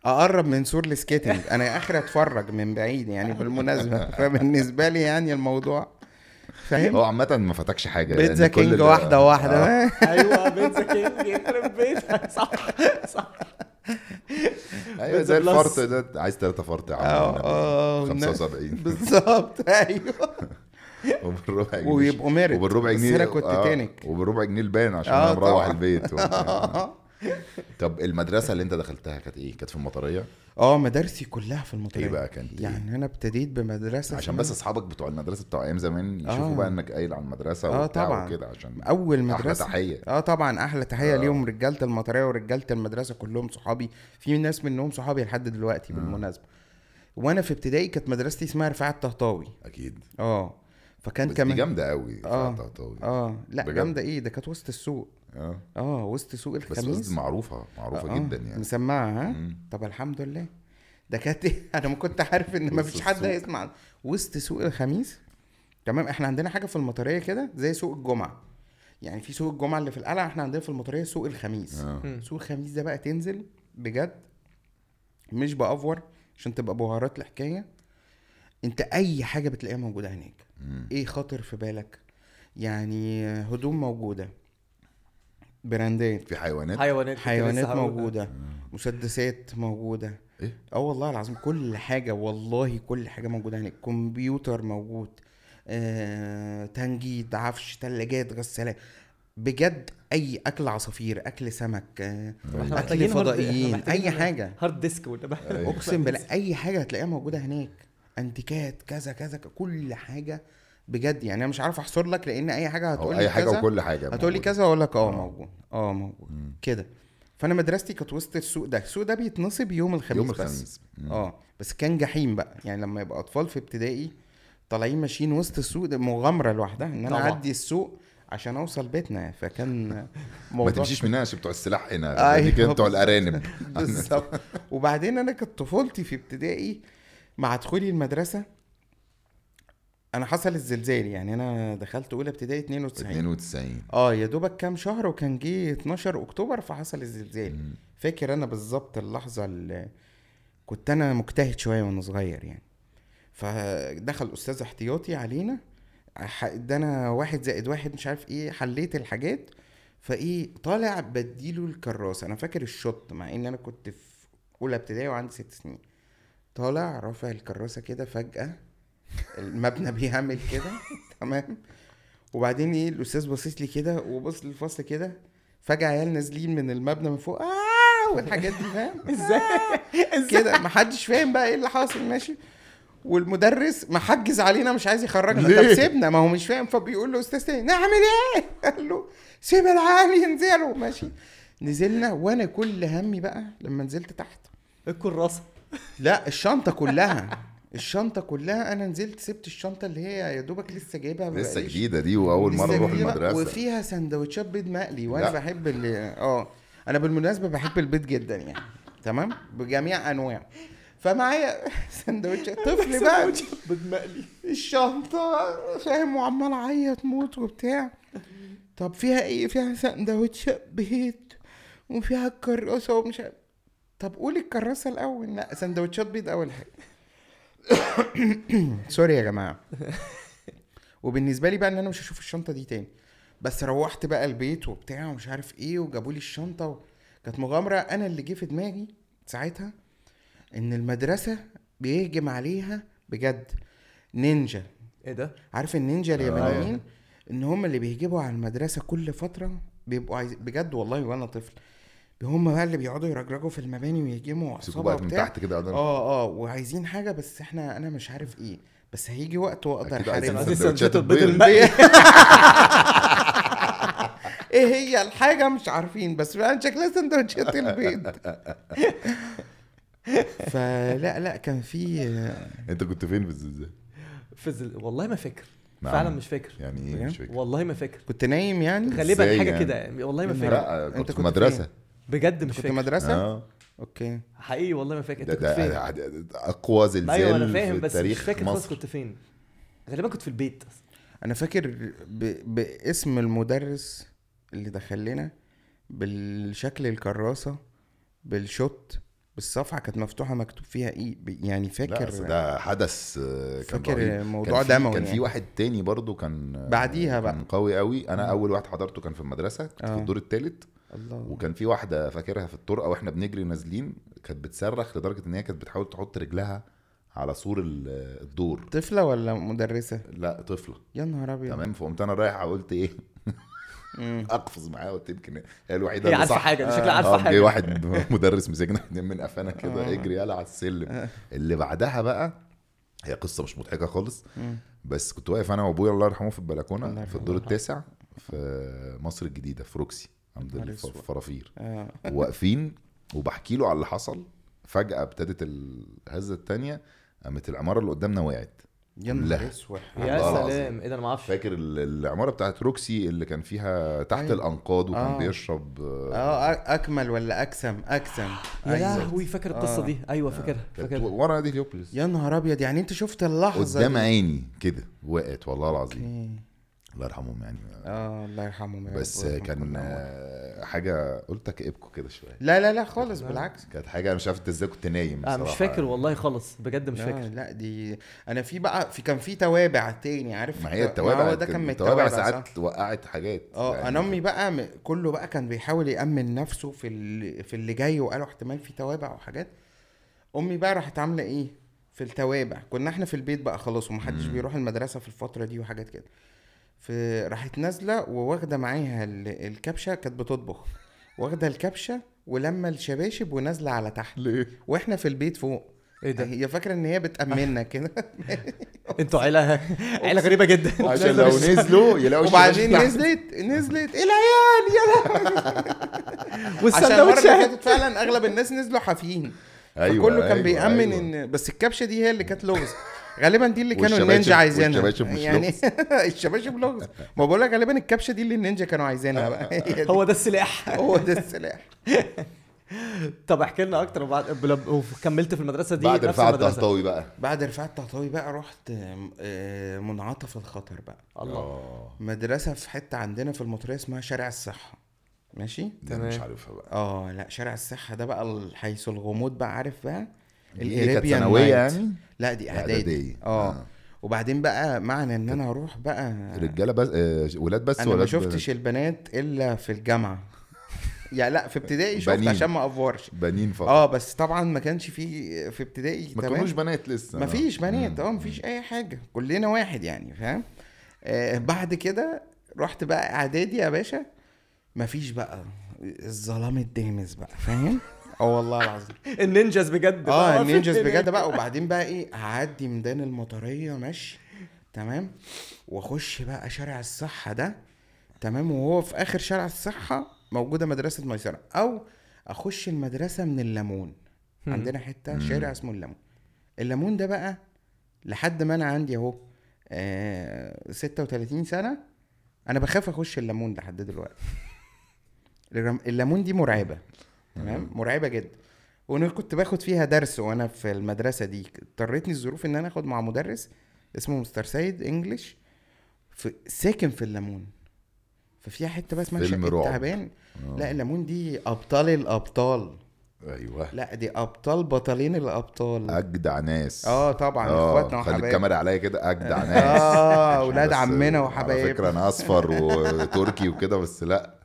أقرب من سور السكيتنج أنا اخر أتفرج من بعيد يعني بالمناسبة فبالنسبة لي يعني الموضوع فاهم هو عامة ما فاتكش حاجة بيتزا لأن كل كينج واحدة واحدة آه. أيوه بيتزا كينج يخرب بيتك صح صح أيوه زي. الفرط ده عايز ثلاثة فرط يا عم آه 75 بالظبط أيوه وبالربع جنيه ويبقوا ميرت وبالربع بس جنيه أنا كنت آه، تانك وبالربع جنيه البان عشان آه، أنا مروح. البيت. طب المدرسة اللي أنت دخلتها كانت إيه؟ كانت في المطرية؟ آه مدارسي كلها في المطريه إيه بقى كانت إيه؟ يعني أنا ابتديت بمدرسة عشان بس أصحابك بتوع المدرسة بتوع أيام زمان يشوفوا آه. بقى إنك قايل على المدرسة آه، وبتاع طبعا. وكده عشان أول أحلى مدرسة تحية آه طبعا أحلى تحية آه. ليهم رجالة المطرية ورجالة المدرسة كلهم صحابي في ناس منهم صحابي لحد آه. دلوقتي بالمناسبة وأنا في ابتدائي كانت مدرستي اسمها رفاعة الطهطاوي أكيد آه فكان كمان جامدة قوي. طهطاوي. آه لأ؟ جامدة إيه ده كانت وسط السوق آه. آه وسط سوق بس الخميس. قصدي معروفة معروفة آه، جدا يعني. مسمعة ها؟ مم. طب الحمد لله. ده كانت أنا ما كنت عارف إن وسط ما فيش حد. هيسمع. وسط سوق الخميس؟ تمام إحنا عندنا حاجة في المطرية كده زي سوق الجمعة. يعني في سوق الجمعة اللي في القلعة إحنا عندنا في المطرية سوق الخميس. آه. مم. سوق الخميس ده بقى تنزل بجد مش بأفور عشان تبقى بهارات الحكاية أنت أي حاجة بتلاقيها موجودة هناك. مم. إيه خاطر في بالك؟ يعني هدوم موجودة. brand ات. في حيوانات؟ حيوانات حيوانات. موجودة مسدسات موجودة. إيه؟ آه والله العظيم كل حاجة والله كل حاجة موجودة. هناك كمبيوتر موجود آه، تنجيد عفش ثلاجات غسالات بجد أي أكل عصافير أكل سمك آه، إحنا أكل فضائيين أي حاجة. hard disk ولا أيوة. أقسم بالله أي حاجة هتلاقيها موجودة هناك. أنتيكات كذا كذا كل حاجة بجد يعني أنا مش عارف أحصر لك لأن أي حاجة هتقول لي أي حاجة كذا وكل حاجة هتقول لي. كذا أقول لك آه آه. موجود آه موجود. كده فأنا مدرستي كانت وسط السوق ده السوق ده بيتنصب يوم الخميس يوم بس. الخميس مم. آه بس كان جحيم بقى يعني لما يبقى أطفال في ابتدائي طالعين ماشيين وسط السوق ده مغامرة لوحدها إن أنا. أعدي السوق عشان أوصل بيتنا فكان ما موضوع تمشيش منها عشان بتوع السلاح هنا أيوة. بتوع الأرانب بالظبط وبعدين أنا كانت طفولتي في ابتدائي مع دخولي المدرسة أنا حصل الزلزال يعني أنا دخلت أولى ابتدائي 92 92 آه يا دوبك كام شهر وكان جه 12 أكتوبر فحصل الزلزال. مم. فاكر أنا بالظبط اللحظة اللي كنت أنا مجتهد شوية وأنا صغير يعني. فدخل أستاذ احتياطي علينا ادانا واحد زائد واحد مش عارف إيه حليت الحاجات. فإيه طالع بديله الكراسة. أنا فاكر الشط مع إن أنا كنت في أولى ابتدائي وعندي ست سنين. طالع رافع الكراسة كده فجأة. المبنى بيعمل كده. تمام. وبعدين إيه الأستاذ باصص لي كده وبص للفصل كده فجأة عيال نازلين من المبنى من فوق آه والحاجات دي فاهم؟ إزاي؟ كده محدش فاهم بقى إيه اللي حاصل ماشي. والمدرس محجز علينا مش عايز يخرجنا. ليه؟ طب سيبنا ما هو مش فاهم. فبيقول له أستاذ تاني نعمل إيه؟ قال له سيب العيال ينزلوا ماشي. نزلنا وأنا كل همي بقى لما نزلت تحت. الكراسة؟ لا الشنطة كلها. الشنطة كلها أنا نزلت سبت الشنطة اللي هي يا دوبك لسه جايبها لسه جديدة دي وأول مرة أروح المدرسة. وفيها سندوتشات بيض مقلي وأنا لا. بحب ال آه. أنا بالمناسبة بحب البيض جدا يعني. تمام؟ بجميع أنواعه. فمعايا سندوتشات. طفل بقى. بالمقلي الشنطة فاهم؟ وعمال أعيط موت وبتاع. طب فيها إيه؟ فيها سندوتشات بيض وفيها الكراسة ومش عارف. طب قولي الكراسة الأول. لا سندوتشات بيض أول حاجة. سوري يا جماعة. وبالنسبة لي بقى إن أنا مش هشوف الشنطة دي تاني. بس روحت بقى البيت وبتاع ومش عارف إيه وجابوا لي الشنطة و... كانت مغامرة. أنا اللي جه في دماغي ساعتها إن المدرسة بيهجم عليها بجد. نينجا. إيه ده؟ عارف النينجا اليابانيين؟ إن هم اللي بيهجموا على المدرسة كل فترة بيبقوا عايز بجد والله وأنا طفل. هم بقى اللي بيقعدوا يرجرجوا في المباني ويهجموا يمسكوا عصابه بقى من وبتاع. تحت كده آه آه وعايزين حاجة بس إحنا أنا مش عارف إيه. بس هيجي وقت وأقدر أكيد عايزين سندوتشات البيض. المقلي. إيه هي الحاجة؟ مش عارفين بس بقى شكلها سندوتشات البيض. فلا لا كان في أنت كنت فين في الزلزال؟ في الزل... والله ما فاكر. نعم. فعلا مش فاكر. يعني إيه مش فاكر؟ والله ما فاكر. كنت نايم يعني؟ غالبا حاجة يعني؟ كده. والله ما فاكر. لا كنت كنت في مدرسة. بجد مش كنت فاكر. مدرسة؟ آه. أوكي. حقيقي والله ما فاكر. ده أنت كنت فين؟ ده ده- أقوى زلزال أيوه أنا فاهم في بس مش تاريخ فاكر خالص مصر. كنت فين. غالبا كنت في البيت أنا فاكر ب... باسم المدرس اللي دخل لنا بالشكل الكراسة بالشوت بالصفحة كانت مفتوحة مكتوب فيها إيه. ب- يعني لا فاكر أصل ده حدث كان فاكر رهيب. موضوع كان في- دموي كان في يعني. واحد تاني برضو كان بعديها بقى. كان قوي قوي. أنا أول واحد حضرته كان في المدرسة كنت في آه. الدور الثالث الله. وكان في واحدة فاكرها في الطرقه وإحنا بنجري نازلين كانت بتصرخ لدرجة إن هي كانت بتحاول تحط رجلها على سور ال- الدور. طفلة ولا مدرسة؟ لا طفلة. يا نهار أبيض. تمام فقمت أنا رايح قلت إيه. أقفز معاها قلت يمكن هي الوحيدة هي اللي عارفه صح. حاجة دي شكلها عارفه جه حاجة. واحد مدرس مسكنا من قفانا كده آه. اجري يلا على السلم. اللي بعدها بقى هي قصة مش مضحكة خالص. بس كنت واقف أنا وأبويا الله يرحمه في الله البلكونه يرحمه. في الدور التاسع في مصر الجديدة في روكسي. عند. الفرافير آه. واقفين وبحكي له على اللي حصل فجأة ابتدت الهزة التانية قامت العمارة اللي قدامنا وقعت يا نهار. أسود يا. سلام إيه ده أنا ما أعرفش فاكر ال- العمارة بتاعت روكسي اللي كان فيها تحت أيوة. الأنقاض وكان آه. بيشرب آه أ- أكمل ولا أكسم أكسم يا أيوة. لهوي فاكر القصة آه. دي أيوه فاكرها كانت فاكرها ورا نادي هليوبوليس يا نهار أبيض يعني أنت شفت اللحظة قدام دي. عيني كده وقعت والله العظيم أوكي. الله يرحمهم يعني. آه الله يرحمهم يا رب بس كان حاجة قلت اكئبكم كده شوية. لا لا لا خالص بالعكس. كانت حاجة أنا مش عارف أنت إزاي كنت نايم أنا مش. فاكر والله خالص بجد مش لا فاكر. لا دي أنا في بقى في كان في توابع تاني عارف؟ ما هي الت- التوابع ده كان من التوابع ساعات؟ وقعت حاجات آه يعني. أنا أمي بقى م- كله بقى كان بيحاول يأمن نفسه في اللي في اللي جاي وقالوا احتمال في توابع وحاجات. أمي بقى راحت عاملة إيه؟ في التوابع. كنا إحنا في البيت بقى خلاص ومحدش. بيروح المدرسة في الفترة دي وحاجات كده. في راحت نازلة وواخدة معاها ال- الكبشة كانت بتطبخ. واخدة الكبشة ولما الشباشب ونازلة على تحت. ليه؟ وإحنا في البيت فوق. إيه ده؟ هي فاكرة إن هي بتأمننا كده. أنتوا عيله عيلة غريبة جدا. عشان لو نزلوا يلاقوا وبعدين. نزلت نزلت العيال يلا. عشان المرة والسندوتشات فعلا أغلب الناس نزلوا حافيين. أيوة، فكله كان أيوة، بيأمن أيوة. ان بس الكبشة دي هي اللي كانت لغز. غالبا دي اللي كانوا النينجا عايزينها. والشباشب مش يعني الشباشب لغز. ما بقول لك غالبا الكبشة دي اللي النينجا كانوا عايزينها بقى. هي دي. هو ده السلاح. هو ده السلاح. طب احكي لنا أكتر. وبعد بل- وكملت في المدرسة دي بعد المدرسة. الطهطاوي بقى. بعد رفاعة التهطوي بقى رحت آه، منعطف الخطر بقى. الله. آه. مدرسة في حتة عندنا في المطرية اسمها شارع الصحة. ماشي؟ ده أنا مش. عارفها بقى. آه لا شارع الصحة ده بقى حيث الغموض بقى عارف بقى؟ دي كانت ثانوية. يعني؟ لا دي إعدادي. آه. وبعدين بقى معنى إن أنا أروح بقى رجاله بس آه، ولاد بس أنا ما شفتش البنات إلا في الجامعة. يعني لا في ابتدائي شفت. عشان ما أفورش. بنين فقط. آه بس طبعا ما كانش في في ابتدائي ما؟ كانوش بنات لسه. ما فيش بنات. آه ما فيش أي حاجة. كلنا واحد يعني فاهم؟ آه بعد كده رحت بقى إعدادي يا باشا. ما فيش بقى الظلام الدامس بقى فاهم؟ آه والله العظيم. النينجاز بجد آه. النينجاز بجد بقى. وبعدين بقى إيه اعدي ميدان المطرية ماشي؟ تمام؟ واخش بقى شارع الصحة ده تمام؟ وهو في آخر شارع الصحة موجودة مدرسة ميسرة. أو أخش المدرسة من الليمون. عندنا حتة. شارع اسمه الليمون. الليمون ده بقى لحد ما أنا عندي أهو آه 36 سنة أنا بخاف أخش الليمون لحد دلوقتي. الليمون دي مرعبة. تمام؟ مرعبة جدا. وأنا كنت باخد فيها درس وأنا في المدرسة دي. اضطرتني الظروف إن أنا آخد مع مدرس اسمه مستر سيد انجلش في ساكن في الليمون. ففيها حتة بقى اسمها شقة. تعبان. آه. لا الليمون دي أبطال الأبطال. أيوه. لا دي أبطال بطلين الأبطال. أجدع ناس. آه طبعا آه إخواتنا خلي وحبايبنا. الكاميرا عليا كده. أجدع ناس. آه أولاد بس عمنا على وحبايبنا. فكرة أنا أصفر وتركي وكده بس لا.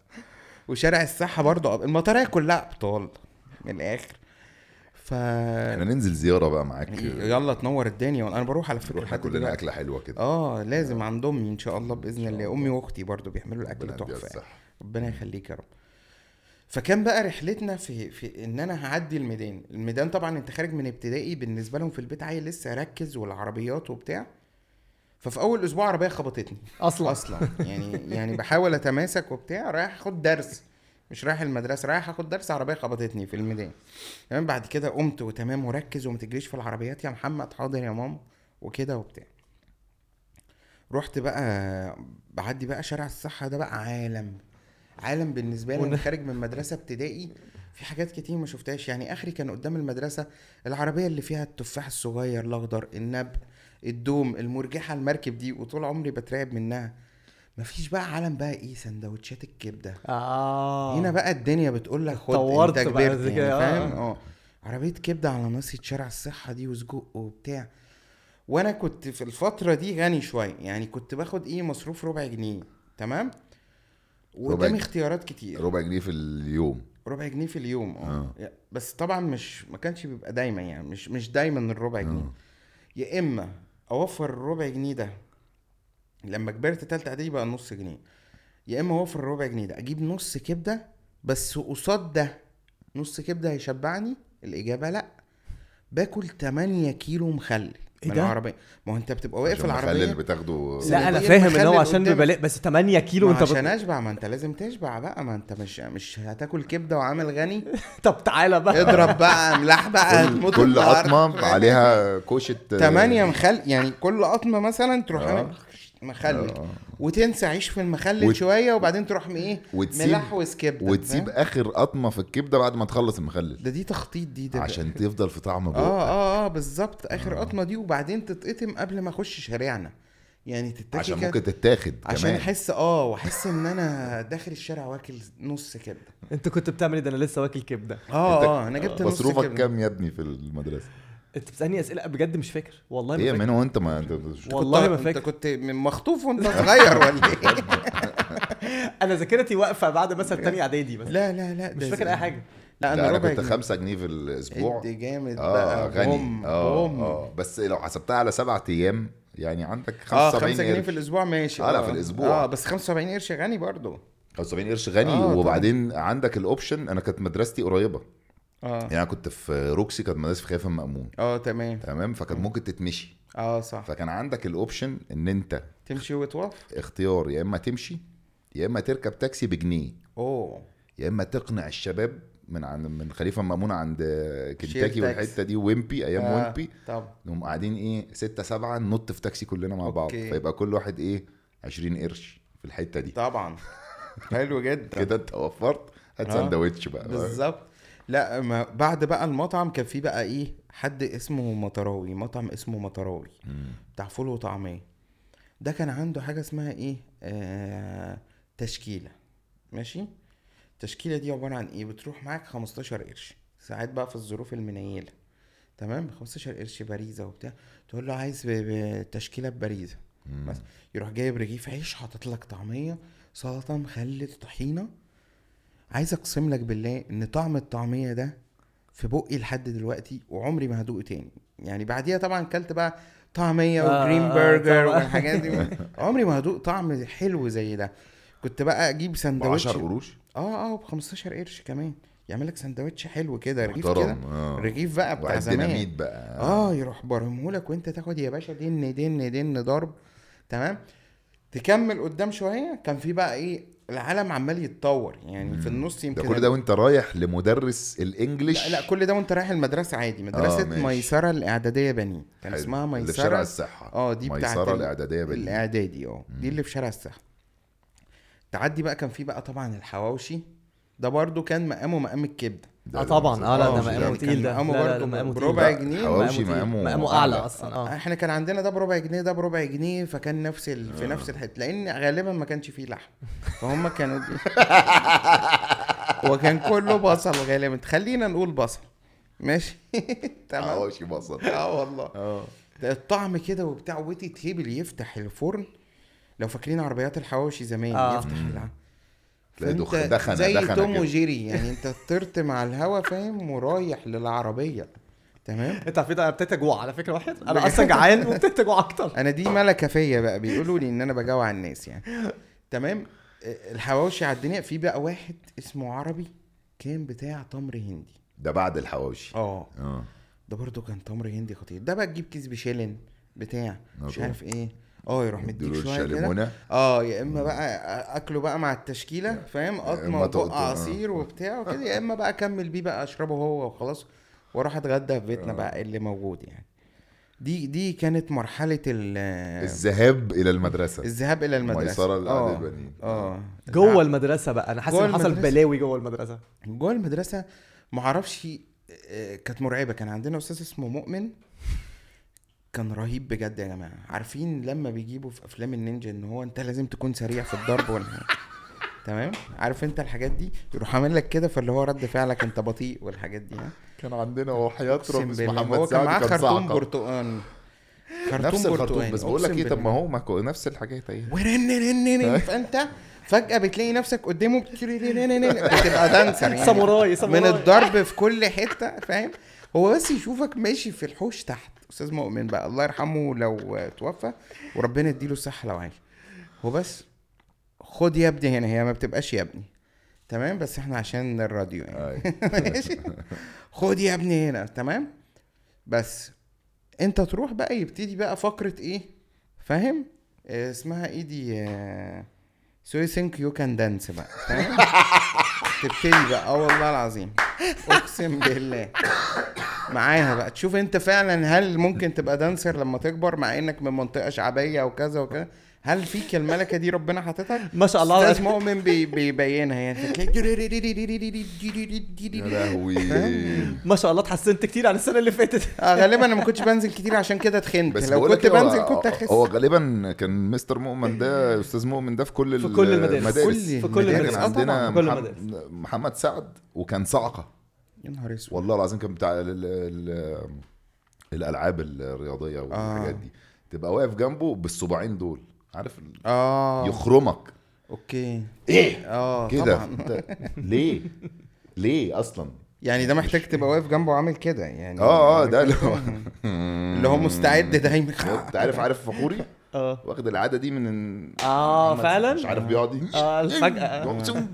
وشارع الصحه برضه المطريه كلها أبطال من الآخر. ف إحنا ننزل زيارة بقى معاك. يلا تنور الدنيا أنا بروح على فكرة نروح لحد ناكل لنا دلوقتي. أكلة حلوة كده. آه لازم عند امي إن شاء الله بإذن الله. أمي وأختي برضو بيعملوا الأكل تحفة يعني. ربنا يخليك يا رب. فكان بقى رحلتنا في في إن أنا هعدي الميدان. الميدان طبعا أنت خارج من ابتدائي بالنسبة لهم في البيت عيل لسه اركز والعربيات وبتاع. ففي أول أسبوع عربية خبطتني. أصلا. أصلا. يعني يعني بحاول أتماسك وبتاع رايح أخد درس. مش رايح المدرسة رايح أخد درس عربية خبطتني في الميدان. تمام بعد كده قمت وتمام وركز وما تجريش في العربيات. يا محمد حاضر يا ماما وكده وبتاع. رحت بقى بعدي بقى شارع الصحة ده بقى عالم. عالم بالنسبة لي. أنا خارج من مدرسة ابتدائي. في حاجات كتير ما شفتهاش. يعني آخري كان قدام المدرسة العربية اللي فيها التفاح الصغير الأخضر النبق الدوم المرجحة المركب دي وطول عمري بترعب منها. مفيش بقى عالم بقى إيه سندوتشات الكبدة. آه. هنا بقى الدنيا بتقول لك خد انت كبرت يعني كده، آه. فاهم؟ آه. عربية كبدة على ناصيه شارع الصحة دي وسجق وبتاع. وأنا كنت في الفترة دي غني شوية يعني كنت باخد إيه مصروف ربع جنيه تمام؟ وقدامي جنيه. اختيارات كتير. ربع جنيه في اليوم. ربع جنيه في اليوم آه. آه. بس طبعا مش ما كانش بيبقى دايما يعني مش مش دايما الربع جنيه. آه. يا إما أوفر الربع جنيه ده. لما كبرت تالتة إعدادي بقى نص جنيه. يا إما أوفر الربع جنيه ده أجيب نص كبدة بس قصاد ده. نص كبدة هيشبعني؟ الإجابة لأ. باكل 8 كيلو مخلل. من ده؟ العربية ما هو أنت بتبقى واقف العربية المخلل بتاخده لا أنا فاهم إن هو عشان. بيبقى بس 8 كيلو ما أنت عشان. أشبع ما أنت لازم تشبع بقى ما أنت مش مش هتاكل كبدة وعامل غني طب تعالى بقى اضرب بقى املاح بقى كل, هتموت كل النهاردة. قطمة عليها كوشة تمانية مخل يعني كل قطمة مثلا تروح آه. مخلل. آه. وتنسى عيش في المخلل وت- شوية وبعدين تروح إيه وتسيب- ملحوس كبدة وتسيب فاهم؟ آخر قطمة في الكبدة بعد ما تخلص المخلل. ده دي تخطيط دي ده عشان تفضل في طعم آه بقك. آه آه بالظبط. آخر قطمة دي وبعدين تتقطم قبل ما أخش شارعنا. يعني تتاكل عشان ممكن تتاخد عشان احس آه وأحس إن أنا داخل الشارع واكل نص كبدة. أنت كنت بتعمل إيه ده؟ أنا لسه واكل كبدة. آه آه أنا جبت نص مصروفك كبدة. كام يا ابني في المدرسة؟ انت بتسألني أسئلة بجد مش فاكر. والله ما إيه فاكر. من هو أنت ما أنت مش- والله ما فاكر. انت كنت من مخطوف وأنت صغير ولا إيه؟ أنا ذاكرتي واقفة بعد مثلا تاني إعدادي بس. لا لا لا مش ده فاكر زي- أي حاجة. لا أنا لا أنا ربع كنت جنيه. 5 جنيه في الأسبوع. ادي جامد آه بقى غني. بوم آه بوم آه بس لو حسبتها على سبعة أيام يعني عندك آه 75 5 جنيه قرش. في الأسبوع ماشي. آه، لا، في الأسبوع. آه بس 75 قرش غني برضو. 75 قرش غني آه، طبعا. وبعدين عندك الاوبشن أنا كانت مدرستي قريبة. آه. يعني أنا كنت في روكسي كانت مدرسة في خليفة مأمون. آه تمام. تمام؟ فكان ممكن تتمشي. آه صح. فكان عندك ال option إن أنت تمشي وتوقف اختيار يا إما تمشي يا إما تركب تاكسي بجنيه. أوه. يا إما تقنع الشباب من عند من خليفة مأمون عند كنتاكي. والحتة دي ويمبي أيام آه، ويمبي. طب. نقوم قاعدين إيه ستة سبعة ننط في تاكسي كلنا مع بعض. أوكي. فيبقى كل واحد إيه 20 قرش في الحتة دي. طبعا. حلو جدا. كده أنت وفرت هات آه، سندوتش بقى. بالظبط. لا ما بعد بقى المطعم كان في بقى إيه حد اسمه مطراوي مطعم اسمه مطراوي. بتاع فول وطعمية. ده كان عنده حاجة اسمها إيه؟ آه تشكيلة. ماشي؟ التشكيلة دي عبارة عن إيه؟ بتروح معاك 15 قرش. ساعات بقى في الظروف المنيلة. تمام؟ 15 قرش باريزة وبتاع. تقول له عايز بتشكيله بباريزة. بس. يروح جايب رغيف عيش حاطط لك طعمية سلطة مخلل طحينة. عايز أقسم لك بالله إن طعم الطعمية ده في بقي لحد دلوقتي وعمري ما هدوقه تاني. يعني بعديها طبعا كلت بقى طعمية آه، وجرين آه، برجر طبعا. والحاجات دي. عمري ما هدوق طعم حلو زي ده. كنت بقى أجيب ب سندوتش 10 قروش؟ آه آه ب 15 قرش كمان. يعمل لك سندوتش حلو كده رغيف كده. رغيف بقى بتاع زمان. بقى. آه يروح برمهولك وأنت تاخد يا باشا دن دن دن ضرب. تمام؟ تكمل قدام شوية. كان في بقى إيه؟ العالم عمال يتطور يعني في النص ده يمكن كل ده وانت رايح لمدرس الإنجليش؟ لا, لا كل ده وانت رايح المدرسة عادي مدرسة آه،. ميسرة الإعدادية بنين كان حلو. اسمها اللي في شارع ميسره الصحة. آه دي بتاعت ميسرة ال- الإعدادية بال الإعدادي آه دي اللي في شارع الصحة. تعدي بقى كان في بقى طبعا الحواوشي ده برضو كان مقامه مقام الكبده ده آه طبعا. آه لا آه، ده يعني مقامه كان تقيل ده مقامه برضه بربع. جنيه. حواوشي. مقامه مقامه أعلى. أصلا. آه. إحنا كان عندنا ده بربع جنيه ده بربع جنيه فكان نفس ال... آه. في نفس الحتة لأن غالبا ما كانش فيه لحم. فهم كانوا وكان كله بصل غالبا. خلينا نقول بصل. ماشي؟ تمام. حواوشي بصل. آه والله. آه. الطعم كده وبتاع ويتي تيبل يفتح الفرن. لو فاكرين عربيات الحواوشي زمان آه. يفتح. تلاقي دخ- دخنة- زي دخنة توم. وجيري يعني أنت طرت مع الهوا فاهم؟ ورايح للعربية. تمام؟ انت عارفين أنا ابتديت أجوع على فكرة واحد. أنا أصلا جعان وابتديت أجوع أكتر. أنا دي ملكة فيا بقى بيقولوا لي إن أنا بجوع الناس يعني. تمام؟ الحواوشي على الدنيا. في بقى واحد اسمه عربي كان بتاع تمر هندي. ده بعد الحواوشي. آه. آه. ده برضو كان تمر هندي خطير. ده بقى تجيب كيس بشيلن بتاع مش. عارف إيه. آه يروح مديك شوية كده. آه يا إما بقى أكله بقى مع التشكيلة فاهم؟ قطمه إما وبق آه. عصير وبتاع وكده يا إما بقى أكمل بيه بقى أشربه هو وخلاص وأروح أتغدى في بيتنا بقى اللي موجود يعني. دي دي كانت مرحلة ال الذهاب إلى المدرسة. الذهاب إلى المدرسة. ميسرة آه. الاعدادي بنين آه. جوه المدرسة بقى أنا حاسس إن حصل. بلاوي جوه المدرسة. جوه المدرسة ما أعرفش آه، كانت مرعبة. كان عندنا أستاذ اسمه مؤمن كان رهيب بجد يا جماعة. عارفين لما بيجيبوا في أفلام النينجا إن هو أنت لازم تكون سريع في الضرب والحاجات تمام؟ عارف أنت الحاجات دي؟ يروح عامل لك كده فاللي هو رد فعلك أنت بطيء والحاجات دي ها؟ كان عندنا وحياة بالله محمد هو كان سعد معاه كان خرطوم برتقان نفس الخرطوم بس بقول لك إيه طب ما. هو ما نفس الحاجات أهي. رن رن فأنت فجأة بتلاقي نفسك قدامه بتبقى dancer يعني. ساموراي ساموراي. من الضرب في كل حتة فاهم؟ هو بس يشوفك ماشي في الحوش تحت. أستاذ مؤمن بقى. الله يرحمه لو توفى وربنا يديله الصحة لو عايش. هو بس خد يا ابني هنا هي ما بتبقاش يا ابني. تمام؟ بس إحنا عشان الراديو يعني. أي. ماشي؟ خد يا ابني هنا. تمام؟ بس أنت تروح بقى يبتدي بقى فقرة إيه؟ فاهم؟ آه، اسمها إيه دي؟ So You Think You Can Dance بقى. فاهم تبتدي بقى. آه والله العظيم. أقسم بالله. معاها بقى. تشوف أنت فعلا هل ممكن تبقى dancer لما تكبر مع إنك من منطقة شعبية وكذا وكذا؟ هل فيك الملكة دي ربنا حاططها؟ ما شاء الله. أستاذ مؤمن بي بيبينها يعني. يا لهوي. ما شاء الله اتحسنت كتير عن السنة اللي فاتت. آه غالبا أنا ما كنتش بنزل كتير عشان كده تخنت بس لو كنت إيه، هو- بنزل كنت أخس. هو غالبا كان مستر مؤمن ده أستاذ مؤمن ده في كل في كل المدارس. كل في كل المدارس. آه عندنا محمد, محمد سعد وكان صعقة. يا نهار أسود. والله العظيم كان بتاع ال ال الألعاب الرياضية والحاجات دي. تبقى واقف جنبه بالصباعين دول. عارف آه. يخرمك. أوكي. إيه؟ آه كده. ليه؟ ليه أصلا؟ يعني ده محتاج تبقى واقف جنبه وعامل كده يعني. آه آه ده اللي هو اللي هو مستعد دايما. انت عارف عارف فخوري؟ آه. واخد العادة دي من آه فعلا؟ مش عارف بيقعد آه فجأة. يقوم-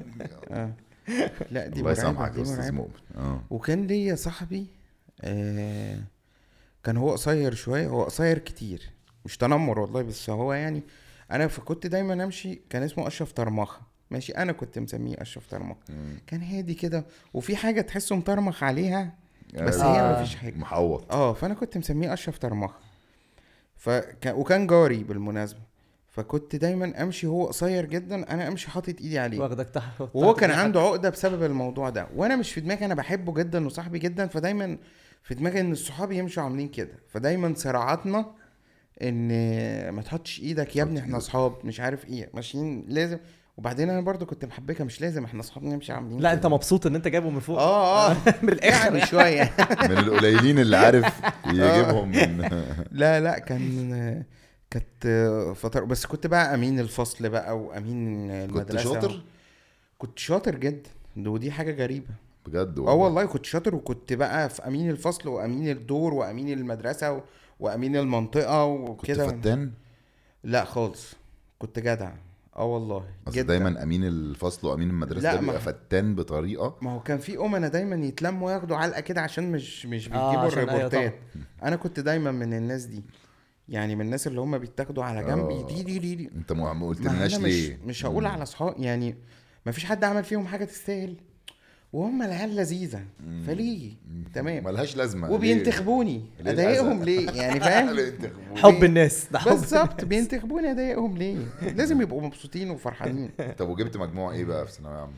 لا دي الله يسامحك يا أستاذ مؤمن آه. وكان ليا صاحبي آه كان هو قصير شوية هو قصير كتير مش تنمر والله بس هو يعني أنا فكنت دايما أمشي كان اسمه أشرف طرمخه ماشي أنا كنت مسميه أشرف طرمخه كان هادي كده وفي حاجة تحسه مطرمخ عليها بس هي آه. مفيش حاجة. محوط. آه فأنا كنت مسميه أشرف طرمخه فكان وكان جاري بالمناسبة. فكنت دايما أمشي هو قصير جدا أنا أمشي حاطط إيدي عليه. واخدك تحت وهو كان. عنده عقدة بسبب الموضوع ده. وأنا مش في دماغي أنا بحبه جدا وصاحبي جدا فدايما في دماغي إن الصحاب يمشوا عاملين كده. فدايما صراعاتنا إن ما تحطش إيدك يا ابني إحنا أصحاب مش عارف إيه ماشيين لازم. وبعدين أنا برضو كنت محبكة مش لازم إحنا أصحاب نمشي عاملين لا كده. انت مبسوط إن أنت جايبه من فوق؟ آه آه. من الآخر. يعني شوية. من القليلين اللي عارف يجيبهم من لا لا كان كانت فترة بس كنت بقى أمين الفصل بقى وأمين المدرسة. كنت شاطر؟ كنت شاطر جدا ودي حاجة غريبة. بجد آه والله كنت شاطر وكنت بقى في أمين الفصل وأمين الدور وأمين المدرسة و... وأمين المنطقة كنت وكده. فتان؟ لا خالص كنت جدع. آه والله أصل دايما أمين الفصل وأمين المدرسة لا، ده بيبقى ما- فتان بطريقة. ما هو كان في امنا دايما يتلموا ياخدوا علقة كده عشان مش مش آه، بيجيبوا أيوة الريبورتات. أنا كنت دايما من الناس دي يعني من الناس اللي هم بيتاخدوا على جنب. آه. دي دي دي, دي. أنت ما قلتلناش أنا مش ليه. مش هقول على أصحاب يعني ما فيش حد عمل فيهم حاجة تستاهل. وهم العيال لذيذة. فليه؟ تمام. ملهاش لازمة؟ وبينتخبوني. ليه أضايقهم ليه؟ يعني فاهم. حب الناس ده حب بالظبط. بينتخبوني أضايقهم ليه؟ لازم يبقوا مبسوطين وفرحانين. طب وجبت مجموع إيه بقى في ثانوية عامة؟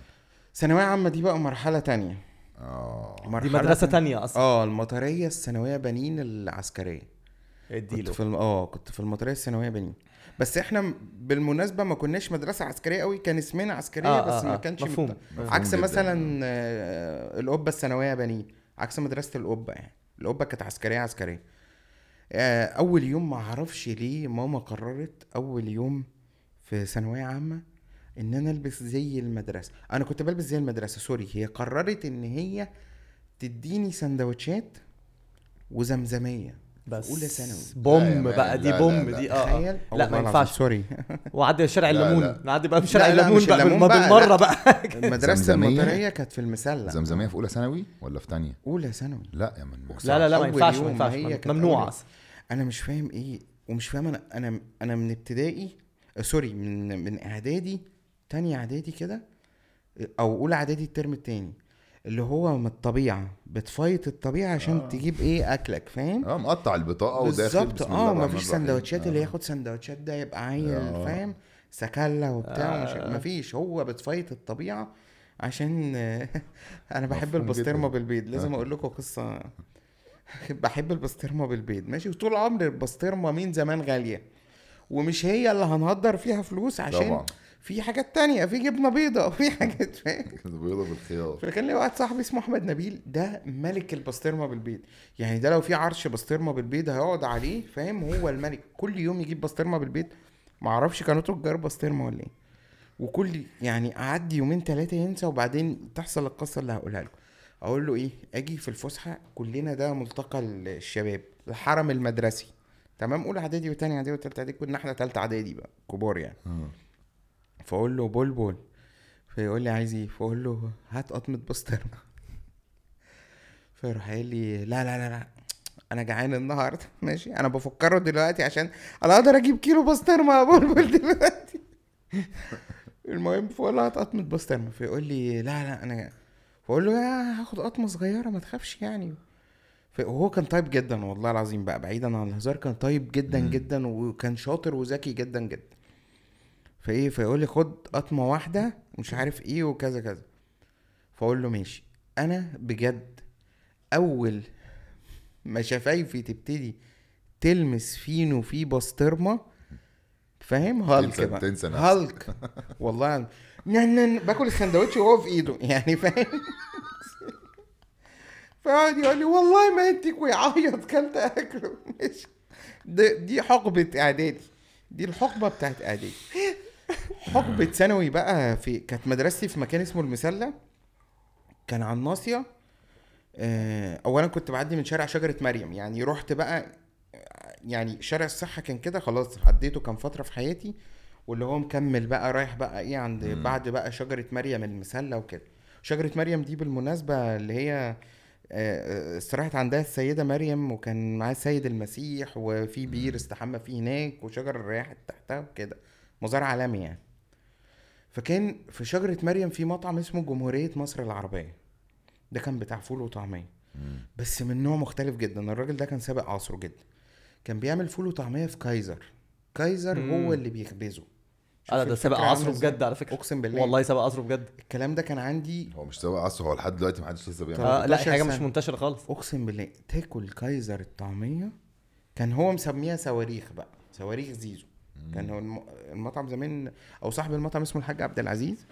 ثانوية عامة دي بقى مرحلة تانية. آه. دي مرحلة مدرسة تانية. تانية أصلا. آه المطرية الثانوية بنين العسكرية. كنت اديله. في الم... آه كنت في المطرية الثانوية بنين. بس إحنا بالمناسبة ما كناش مدرسة عسكرية قوي كان اسمنا عسكرية آه، بس آه، ما آه، كانش مفهوم. مت- مفهوم عكس جداً. مثلا آه، القبة الثانوية بنين عكس مدرسة القبة يعني. القبة كانت عسكرية عسكرية. آه، أول يوم ما أعرفش ليه ماما قررت أول يوم في ثانوية عامة إن أنا ألبس زي المدرسة. أنا كنت بلبس زي المدرسة سوري. هي قررت إن هي تديني سندوتشات وزمزمية. بس أولى ثانوي. بوم لا بقى دي لا، بوم لا،. دي آه تخيل آه. لا ما ينفعش sorry وعدي شارع الليمون. نعدي بقى بشارع لا، الليمون بقى بقى، بالمرة. بقى المدرسة؟ المطريه كانت في المسلة زمزمية في أولى ثانوي ولا في ثانية؟ أولى ثانوي لا يا من لا لا لا ما ينفعش ما ينفعش ممنوع أنا مش فاهم إيه ومش فاهم أنا أنا أنا من ابتدائي آه، sorry من من إعدادي تانية إعدادي كده أو أولى إعدادي الترم التاني اللي هو من الطبيعة بتفايت الطبيعة عشان آه. تجيب إيه أكلك فاهم آه مقطع البطاقة وداخل بالظبط آه مفيش. سندوتشات اللي آه. ياخد سندوتشات ده يبقى عيل آه. فاهم سكالة وبتاع ومش آه. مفيش هو بتفايت الطبيعة عشان أنا بحب البسطرمة. بالبيض لازم آه. أقول لكم قصة بحب البسطرمة بالبيض ماشي وطول عمري البسطرمة من زمان غالية ومش هي اللي هنهدر فيها فلوس عشان طبعا في حاجات تانية في جبنة بيضة في حاجات فاهم؟ بيضة بالخيار. فكان لي واحد صاحبي اسمه أحمد نبيل ده ملك البسطرمة بالبيض. يعني ده لو في عرش بسطرمة بالبيض هيقعد عليه فاهم؟ هو الملك. كل يوم يجيب بسطرمة بالبيض. ما أعرفش كانوا تجار بسطرمة ولا إيه. وكل يعني أعدي يومين ثلاثة ينسى وبعدين تحصل القصة اللي هقولها لكم. أقول له إيه؟ أجي في الفسحة كلنا ده ملتقى الشباب الحرم المدرسي. تمام؟ أولى إعدادي وتاني إعدادي وتالتة إعدادي كنا إحنا تالتة إعدادي بقى كبار يعني. آه. فاقول له بلبل فيقول لي عايز إيه؟ فاقول له هات قطمة بسطرمه فيروح قايل لي لا لا لا لا أنا جعان النهارده. ماشي أنا بفكره دلوقتي عشان أنا أقدر أجيب كيلو بسطرمه يا بلبل دلوقتي. المهم فاقول له هات قطمة بسطرمه فيقول لي لا لا أنا فاقول له يا هاخد قطمة صغيرة ما تخافش يعني. وهو كان طيب جدا والله العظيم بقى بعيدا عن الهزار كان طيب جدا. جدا وكان شاطر وذكي جدا جدا. فايه فيقول لي خد قطمة واحدة مش عارف إيه وكذا كذا. فاقول له ماشي. أنا بجد أول ما شفايفي تبتدي تلمس فينو في بسطرمة فاهم؟ هالك تنسى- بقى. تنسى. هالك. والله. نن باكل السندوتش وهو في ايده يعني فاهم؟ فقعد يقول لي والله ما انتك ويعيط كلت أكله. ماشي. دي حقبة إعدادي. دي الحقبة بتاعت إعدادي. حقبة ثانوي بقى في كانت مدرستي في مكان اسمه المسلة. كان على الناصية. آه، اولا كنت بعدي من شارع شجرة مريم. يعني رحت بقى يعني شارع الصحة كان كده خلاص عديته كان فترة في حياتي. واللي هو مكمل بقى رايح بقى إيه عند مم. بعد بقى شجرة مريم المسلة وكده. شجرة مريم دي بالمناسبة اللي هي آه، استراحت عندها السيدة مريم وكان معاه السيد المسيح وفي بير استحمى فيه هناك وشجر ريحت تحتها وكده. مزار عالمي يعني. فكان في شجرة مريم في مطعم اسمه جمهورية مصر العربية. ده كان بتاع فول وطعمية. مم. بس من نوع مختلف جدا. الراجل ده كان سابق عصره جدا. كان بيعمل فول وطعمية في كايزر. كايزر مم. هو اللي بيخبزه. أنا ده سابق عصره؟ بجد على فكرة. أقسم بالله. والله سابق عصره بجد. الكلام ده كان عندي هو مش سابق عصره هو لحد دلوقتي ما حدش لسه بيعمل. آه لا 13 حاجة مش. منتشرة خالص. أقسم بالله تاكل كايزر الطعمية. كان هو مسميها صواريخ بقى. صواريخ زيزو. كان هو الم- المطعم زمان أو صاحب المطعم اسمه الحاج عبد العزيز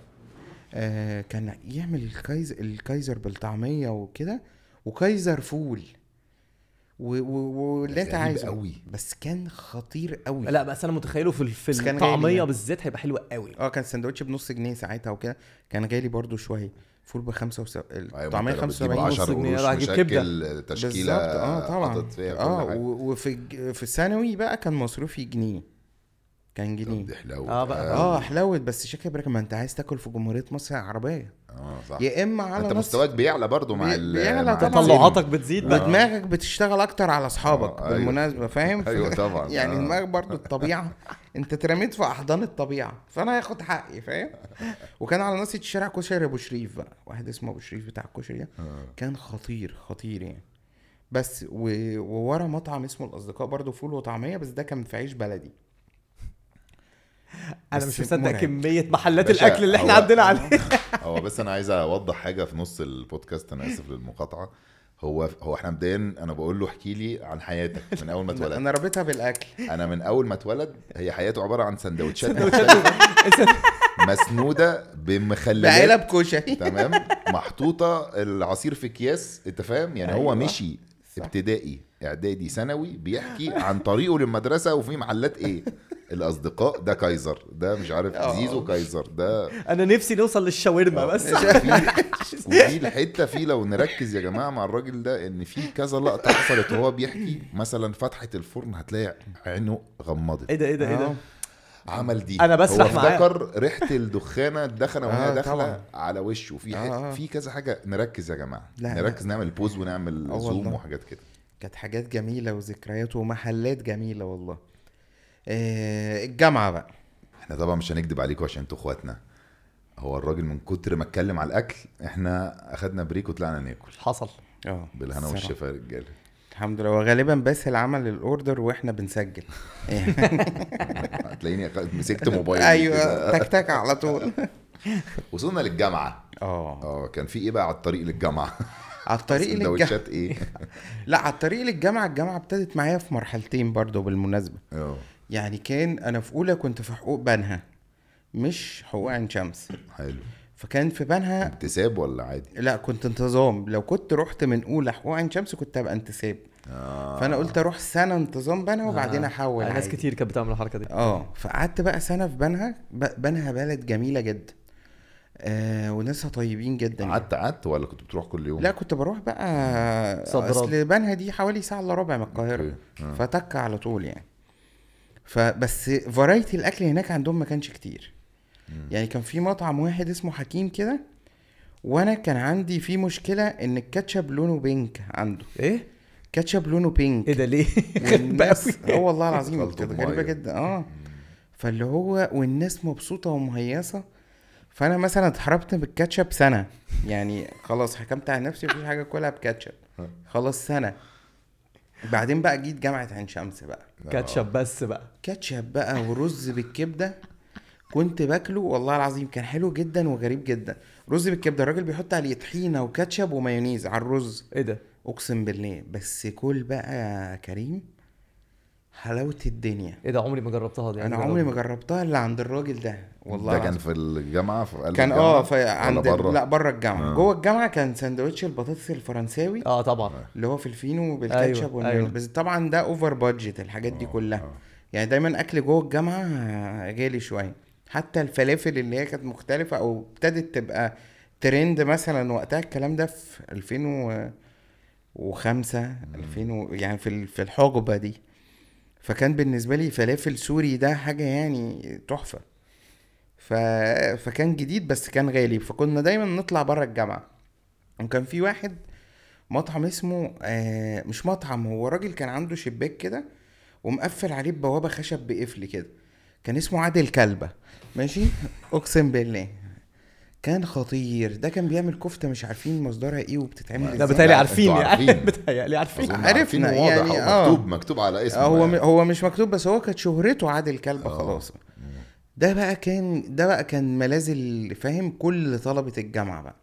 آه كان يعمل الكايزر الكايزر بالطعمية وكده وكايزر فول. واللي انت عايزه. قوي. بس كان خطير قوي. لا بس أنا متخيله في غالي الطعمية. بالذات هيبقى حلو قوي. آه كان سندوتش بنص جنيه ساعتها وكده. كان غالي برضو شوية. فول بخمسة وسب... أيوه الطعمية ما انت لو 75 بتجيب 10 نص جنيه قروش مشكل تشكيلة بالظبط. آه طبعا. آه و- وفي في الثانوي بقى كان مصروفي جنيه. كان طب جنيه دي حلاوة. آه بقى. آه حلاوة. بس شكل بركة ما انت عايز تاكل في جمهورية مصر العربيه آه صح. يا إما على انت مستواك بيعلى برضو مع بيعلى طبعاً. تطلعاتك بتزيد بقى. ودماغك بتشتغل أكتر على أصحابك آه، أيوة. بالمناسبة فاهم؟ أيوه طبعا. يعني آه. دماغك برضو الطبيعة. انت اترميت في أحضان الطبيعة فأنا هاخد حقي فاهم؟ وكان على ناصية الشارع كشري أبو شريف بقى. واحد اسمه أبو شريف بتاع الكشري ده. آه. كان خطير خطير يعني. بس و... وورا مطعم اسمه الأصدقاء برضو فول وطعمية بس ده كان في عيش بلدي. أنا مش مصدق. كمية محلات الأكل اللي إحنا هو- عندنا عليه هو بس أنا عايز أوضح حاجة في نص البودكاست أنا آسف للمقاطعة. هو هو إحنا مبدئيا أنا بقول له احكي لي عن حياتك من أول ما اتولد. أنا رابطها بالأكل. أنا من أول ما اتولد هي حياته عبارة عن سندوتشات مسنودة بمخللات. بعلب كشري تمام؟ محطوطة العصير في أكياس أنت فاهم؟ يعني هو أيوة. مشي ابتدائي. إعدادي ثانوي بيحكي عن طريقه للمدرسة وفي محلات إيه الأصدقاء ده كايزر ده مش عارف آه. زيزو كايزر ده أنا نفسي نوصل للشاورما بس وفي الحتة فيه لو نركز يا جماعة مع الراجل ده إن في كذا لقطة حصلت وهو بيحكي مثلا فتحة الفرن هتلاقي عينه غمضت إيه ده إيه ده إيه آه. ده عمل دي أنا بسرح هو معاه. افتكر ريحة الدخانة الدخنة وهي آه، داخلة. على وشه في آه، آه. في كذا حاجة نركز يا جماعة لا، نركز نعمل pause ونعمل آه، zoom. وحاجات كده كانت حاجات جميلة وذكريات ومحلات جميلة والله. آه الجامعة بقى. إحنا طبعا مش هنكدب عليكم عشان أنتوا اخواتنا. هو الراجل من كتر ما اتكلم على الأكل إحنا أخدنا break وطلعنا ناكل. حصل. آه بالهنا الصراحة. والشفا يا رجاله الحمد لله. وغالبا باسل عمل الأوردر وإحنا بنسجل. هتلاقيني مسكت موبايل أيوه تك تك على طول. وصلنا للجامعة. آه. آه كان في إيه بقى على الطريق للجامعة؟ على الطريق للجامعه سندوتشات إيه؟ لا على الطريق للجامعه الجامعة ابتدت معايا في مرحلتين برضو بالمناسبة. آه يعني كان أنا في أولى كنت في حقوق بنها مش حقوق عين شمس. حلو. فكان في بنها انتساب ولا عادي؟ لا كنت انتظام. لو كنت رحت من أولى حقوق عين شمس كنت هبقى انتساب. آه. فأنا قلت أروح سنة انتظام بنها وبعدين أحول ناس عادي. كتير كانت بتعمل الحركة دي. آه. فقعدت بقى سنة في بنها. بنها بلد جميلة جدا. آه وناسها طيبين جدا يعني. قعدت قعدت ولا كنت بتروح كل يوم؟ لا كنت بروح بقى صد رد. أصل بنها دي حوالي ساعة إلا ربع من القاهرة. آه. فتك على طول يعني. فبس فرايتي الأكل هناك عندهم ما كانش كتير. يعني كان في مطعم واحد اسمه حكيم كده وأنا كان عندي فيه مشكلة إن الكاتشب لونه بينك عنده. إيه؟ كاتشب لونه بينك إيه ده ليه؟ غريبه قوي آه والله العظيم كانت غريبة. جدا. آه. فاللي هو والناس مبسوطة ومهيصه فانا مثلا اتحرمت بالكاتشب سنة. يعني خلاص حكمت على نفسي مفيش حاجة اكلها بكاتشب. خلاص سنة. بعدين بقى جيت جامعة عين شمس بقى. كاتشب بس بقى. كاتشب بقى ورز بالكبدة. كنت باكله والله العظيم كان حلو جدا وغريب جدا. رز بالكبدة الراجل بيحط عليه طحينة وكاتشب ومايونيز على الرز. إيه ده؟ أقسم بالله. بس كل بقى يا كريم حلاوة الدنيا إيه ده عمري ما جربتها دي أنا عمري ما. جربتها إلا عند الراجل ده والله ده كان. في الجامعة في قلب كان آه في عند بره لا بره الجامعة آه. جوه الجامعة كان سندوتش البطاطس الفرنساوي آه طبعا اللي هو في الفينو بالكاتشب أيوة،. أيوة. بس طبعا ده over budget الحاجات دي آه، كلها آه. يعني دايما أكل جوه الجامعة غالي شوية حتى الفلافل اللي هي كانت مختلفة أو ابتدت تبقى ترند مثلا وقتها الكلام ده في 2005 2000 و- يعني في في الحقبة دي فكان بالنسبة لي فلافل سوري ده حاجة يعني تحفة. ف... فكان جديد بس كان غالي فكنا دايما نطلع بره الجامعة. وكان في واحد مطعم اسمه آه مش مطعم هو راجل كان عنده شباك كده ومقفل عليه بوابة خشب بقفل كده. كان اسمه عادل كلبة. ماشي؟ أقسم بالله. كان خطير ده كان بيعمل كفتة مش عارفين مصدرها إيه وبتتعمل ده إزاي بتهيألي لا، عارفين يعني عارفين. بتهيألي عارفين عرفنا عارفين واضح يعني، آه. مكتوب مكتوب على اسمه هو. يعني. هو مش مكتوب بس هو كانت شهرته عادل كلبه آه. خلاص ده بقى كان ده بقى كان ملاذ اللي فاهم كل طلبة الجامعة بقى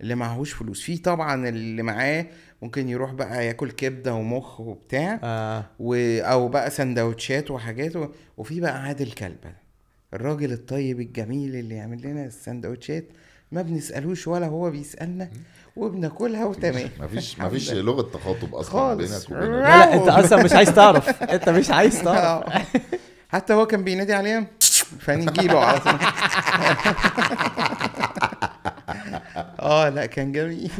اللي معهوش فلوس في طبعا اللي معاه ممكن يروح بقى ياكل كبدة ومخ وبتاع آه. و... أو بقى سندوتشات وحاجات و... وفي بقى عادل كلبه الراجل الطيب الجميل اللي يعمل لنا السندوتشات ما بنسألوش ولا هو بيسألنا وبناكلها وتمام. مفيش مفيش. لغة تخاطب أصلا خالص. بينك وبين لا لا أنت أصلا مش عايز تعرف. أنت مش عايز تعرف. آه. حتى هو كان بينادي عليها فنجي له على طول. آه لا كان جميل.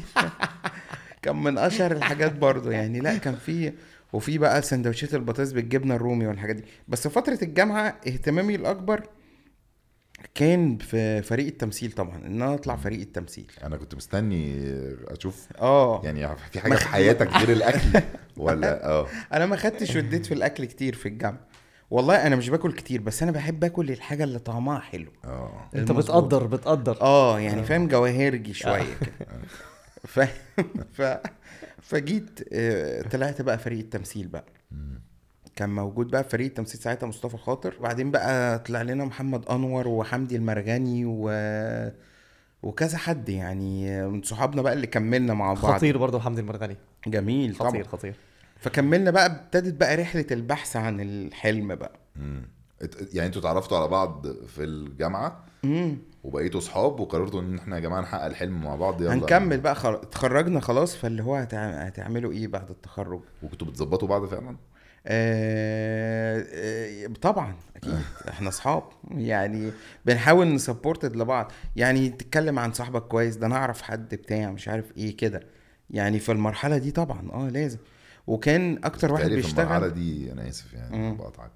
كان من أشهر الحاجات برضو يعني. لا كان في وفي بقى سندوتشات البطاطس بالجبنة الرومي والحاجات دي. بس فترة الجامعة اهتمامي الأكبر كان في فريق التمثيل طبعا إن أنا أطلع فريق التمثيل. أنا كنت مستني أشوف آه. يعني في حاجة في حياتك غير الأكل ولا؟ آه. أنا ما خدتش وديت في الأكل كتير في الجامعة. والله أنا مش باكل كتير بس أنا بحب آكل الحاجة اللي طعمها حلو. آه. أنت. بتقدر بتقدر. آه يعني فاهم جواهرجي شوية كده. ف... ف... فجيت آه، طلعت بقى فريق التمثيل بقى. كان موجود بقى فريق التمثيل ساعتها مصطفى خاطر. وبعدين بقى طلع لنا محمد أنور وحمدي المرغني و وكذا حد يعني من صحابنا بقى اللي كملنا مع بعض. خطير برضه حمدي المرغني. جميل طبعا. خطير خطير. فكملنا بقى ابتدت بقى رحلة البحث عن الحلم بقى. مم. يعني أنتوا اتعرفتوا على بعض في الجامعة؟ امم وبقيتوا اصحاب وقررتوا ان إحنا يا جماعة نحقق الحلم مع بعض؟ يلا. هنكمل بقى خل... اتخرجنا خلاص فاللي هو هتع... هتعملوا إيه بعد التخرج؟ وكنتوا بتظبطوا بعض فعلا؟ آه... آه... طبعا أكيد. إحنا أصحاب. يعني بنحاول نسبورتد لبعض. يعني تتكلم عن صاحبك كويس ده أنا أعرف حد بتاع مش عارف إيه كده. يعني في المرحلة دي طبعا آه لازم. وكان أكتر واحد تقريبا في المرحلة بيشتغل دي أنا آسف يعني. بقطعك.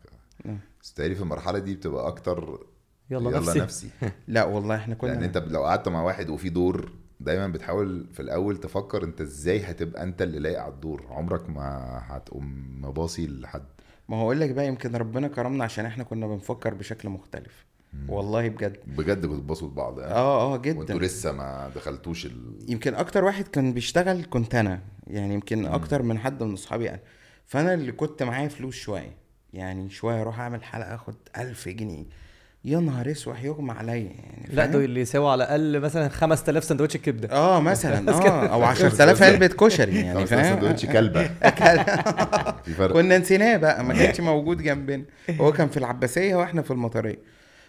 بس تقريبا في المرحلة دي بتبقى أكتر يلا, يلا نفسي, نفسي. لا والله إحنا كنا لأن أنت لو قعدت مع واحد وفي دور دايما بتحاول في الأول تفكر أنت إزاي هتبقى أنت اللي لايق على الدور. عمرك ما هتقوم مباصي لحد. ما هو أقول لك بقى يمكن ربنا كرمنا عشان إحنا كنا بنفكر بشكل مختلف. والله بجد. بجد كنتوا بتباصوا لبعض يعني آه آه جدا. وأنتوا لسه ما دخلتوش ال... يمكن أكتر واحد كان بيشتغل كنت أنا. يعني يمكن أكتر من حد من أصحابي انا فأنا اللي كنت معايا فلوس شوية. يعني شوية أروح أعمل حلقة أخد ألف جنيه. يا نهار اسوح يغمى عليا يعني لا فاهم؟ ده اللي يساوي على الأقل مثلا 5000 سندوتش كبده آه مثلا آه أو 10000 علبة كشري يعني يعني فاهم؟ سندوتش كلبة. كنا نسيناه بقى ما كانش موجود جنبنا. هو كان في العباسية وإحنا في المطرية.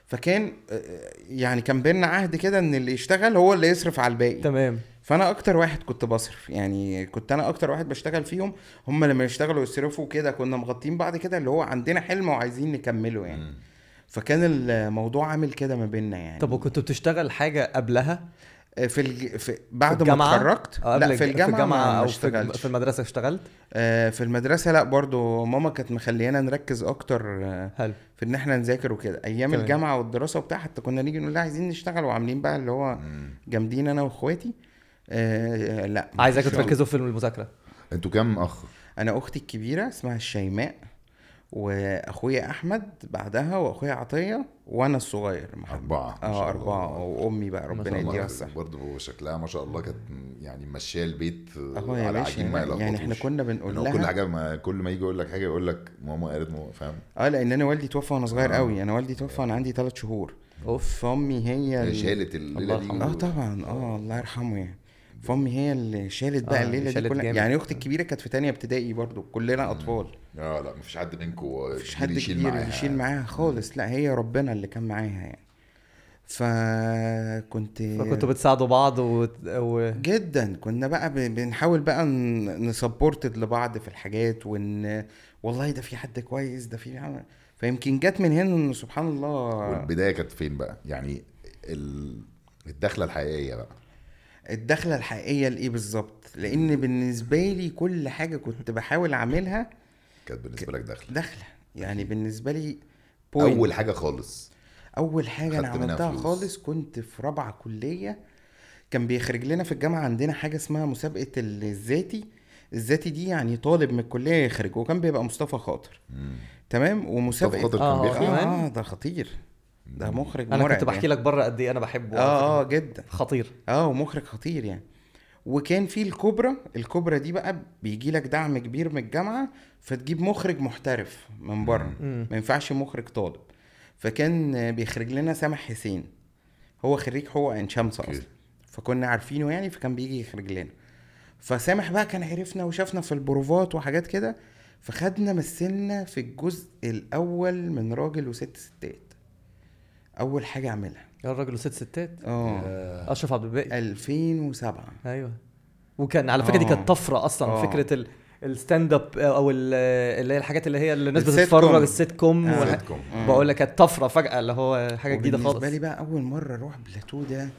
فكان آه، يعني كان بينا عهد كده إن اللي يشتغل هو اللي يصرف على الباقي. تمام. فأنا أكتر واحد كنت بصرف يعني كنت أنا أكتر واحد بشتغل فيهم. هم لما يشتغلوا يصرفوا كده كنا مغطين بعض كده اللي هو عندنا حلم وعايزين نكمله يعني. مم. فكان الموضوع عامل كده ما بيننا يعني. طب وكنت بتشتغل حاجة قبلها؟ في, الج... في بعد في ما الجامعة؟ اتخرجت؟ آه، لا في الج- الجامعة, ما- ما أو في, اشتغلتش. في المدرسة اشتغلت؟ آه، في المدرسة لا برضو ماما كانت مخليانا نركز أكتر آه، حلو. في إن إحنا نذاكر وكده. أيام تمام. الجامعة والدراسة وبتاع حتى كنا نيجي نقول لها عايزين نشتغل وعاملين بقى اللي هو. جامدين أنا وإخواتي. آه لا عايزاكم مفيش تركزوا في المذاكرة. أنتوا كام أخ؟ أنا أختي الكبيرة اسمها الشيماء. وأخويا أحمد بعدها وأخويا عطية وأنا الصغير محمد أربعة ما آه أربعة. وأمي بقى ربنا. يديها الصحة برضه شكلها ما شاء الله كانت يعني ماشية البيت يا على عجين ما يعني إحنا يلخبطوش. كنا بنقول هو كل لها حاجة ما كل ما يجي يقول لك حاجة يقول لك ماما قالت ماما فاهم آه لأن أنا والدي توفى وأنا صغير آه. قوي أنا والدي توفى وأنا عندي ثلاث شهور أوف فأمي هي هي ال- شالت الليلة الله دي. آه طبعا آه الله يرحمه يعني فامي هي اللي شالت بقى آه، الليلة دي كلها. يعني أختي الكبيرة كانت في تانية ابتدائي برضو كلنا أطفال. آه لا مفيش حد منكم مفيش حد كبير يشيل معاها خالص. لا هي ربنا اللي كان معاها يعني. فكنت فكنتوا بتساعدوا بعض و... و... جدا. كنا بقى بنحاول بقى نسبورتد لبعض في الحاجات وإن والله ده في حد كويس ده في عمل- فيمكن جت من هنا إن سبحان الله والبداية كانت فين بقى؟ يعني ال... الدخلة الحقيقية بقى. الدخلة الحقيقية لإيه بالظبط؟ لأن بالنسبة لي كل حاجة كنت بحاول أعملها كانت بالنسبة لك دخلة. دخلة. يعني بالنسبة لي point. أول حاجة خالص. أول حاجة أنا عملتها فلوس. خالص كنت في رابعة كلية. كان بيخرج لنا في الجامعة عندنا حاجة اسمها مسابقة الذاتي. الذاتي دي يعني طالب من الكلية يخرج وكان بيبقى مصطفى خاطر. مم. تمام؟ مصطفى ومسابقة خاطر آه، كان بيخرج كمان؟ آه ده خطير. ده مخرج أنا كنت بحكي يعني. لك بره قد إيه أنا بحبه آه آه جدا. خطير. آه ومخرج خطير يعني. وكان في الكوبرا الكوبرا دي بقى بيجي لك دعم كبير من الجامعة فتجيب مخرج محترف من بره. ما ينفعش مخرج طالب. فكان بيخرج لنا سامح حسين. هو خريج حقوق عين شمس. أصلا. فكنا عارفينه يعني فكان بيجي يخرج لنا. فسامح بقى كان عرفنا وشافنا في البروفات وحاجات كده فخدنا مثلنا في الجزء الأول من راجل وست ستات. أول حاجة أعملها. راجل وست ستات؟ آه. أشرف عبد الباقي. 2007 أيوه. وكان على فكرة دي آه. كانت طفرة أصلا آه. فكرة ال... ال stand up أو ال- اللي هي الحاجات اللي هي اللي الناس بتتفرج. السيت كوم آه. والح-. بقول لك كانت طفرة فجأة اللي هو حاجة جديدة خالص. بالنسبة لي بقى أول مرة أروح بلاتو ده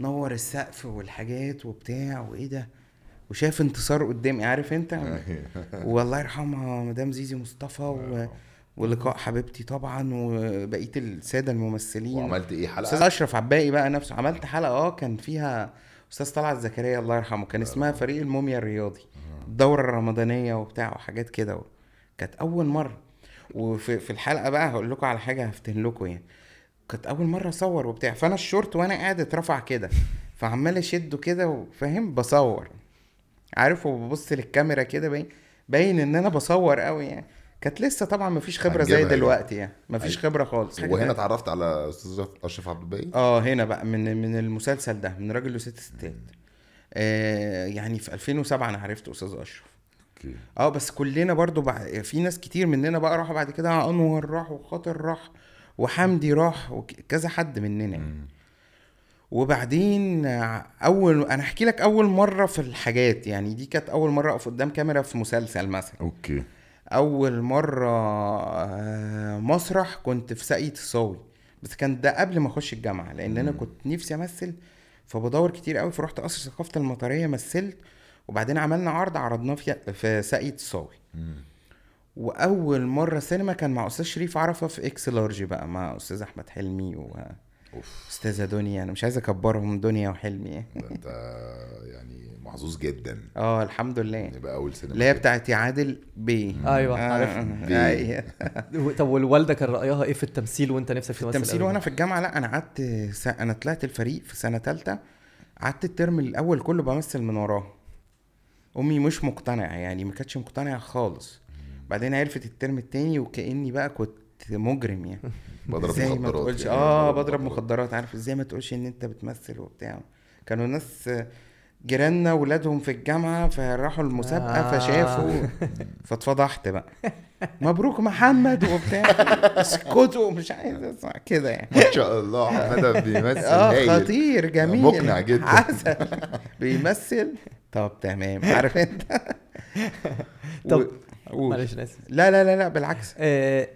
نور السقف والحاجات وبتاع وإيه ده؟ وشايف انتصار قدامي عارف أنت؟ والله يرحمها مدام زيزي مصطفى و... ولقاء حبيبتي طبعا وبقيه السادة الممثلين. وعملت إيه؟ أستاذ حلقه أشرف عباقي بقى نفسه. عملت حلقة آه كان فيها أستاذ طلعت زكريا الله يرحمه. كان اسمها فريق الموميا الرياضي. الدورة الرمضانية وبتاع وحاجات كده كانت أول مرة. وفي في الحلقة بقى هقول لكم على حاجة هفتن لكم يعني. كانت أول مرة أصور وبتاع. فأنا الشورت وأنا قاعد اترفع كده. فعمال أشده كده وفاهم بصور. عارف؟ وببص للكاميرا كده باين باين إن أنا بصور قوي يعني. كانت لسه طبعا مفيش خبرة زي يعني. دلوقتي يعني. مفيش أيوة. خبرة خالص وهنا. اتعرفت على أستاذ أشرف عبد الباقي. آه هنا بقى من من المسلسل ده من راجل وست ستات. آه يعني في 2007 أنا عرفت أستاذ أشرف. okay. آه بس كلنا برضو بع... في ناس كتير مننا بقى راحوا بعد كده أنور راح وخاطر راح وحمدي راح وكذا حد مننا يعني. وبعدين أول أنا أحكي لك أول مرة في الحاجات يعني دي كانت أول مرة أقف قدام كاميرا في مسلسل مثلا. أوكي. أول مرة آه، مسرح كنت في ساقية الصاوي. بس كان ده قبل ما أخش الجامعة لأن أنا كنت نفسي أمثل فبدور كتير قوي فرحت قصر ثقافة المطرية مثلت وبعدين عملنا عرض عرضناه في في ساقية الصاوي. وأول مرة سينما كان مع أستاذ شريف عرفة في إكس لارج بقى مع أستاذ أحمد حلمي أوف وأستاذة دنيا أنا مش عايز أكبرهم دنيا وحلمي ده أنت يعني محظوظ جدا آه الحمد لله يبقى أول سينما اللي هي. بتاعت يا عادل بيه أيوة، آه، عارفها. آه،. أيوة. طب والوالدة كان رأيها إيه في التمثيل وأنت نفسك تمثل التمثيل؟ وأنا في الجامعة لأ أنا قعدت س... أنا طلعت الفريق في سنة ثالثه قعدت ال term الأول كله بمثل من وراها أمي مش مقتنعة يعني ما كانتش مقتنعة خالص بعدين عرفت الترم التاني وكأني بقى كنت مجرم يعني. بضرب إزاي ما مخدرات تقولش؟ يعني، آه بضرب مخدرات. عارف إزاي ما تقولش إن أنت بتمثل وبتاع؟ كانوا ناس جيراننا ولادهم في الجامعة فراحوا المسابقة آه. فشافوا. فاتفضحت بقى. مبروك محمد وبتاع. اسكتوا مش عايز أسمع. كده يعني. ما شاء الله حمادة بيمثل آه هايل. خطير جميل. مقنع جدا. عسل. بيمثل. طب تمام. عارف أنت؟ طب. معلش أنا آسف. لا لا لا لا بالعكس. آه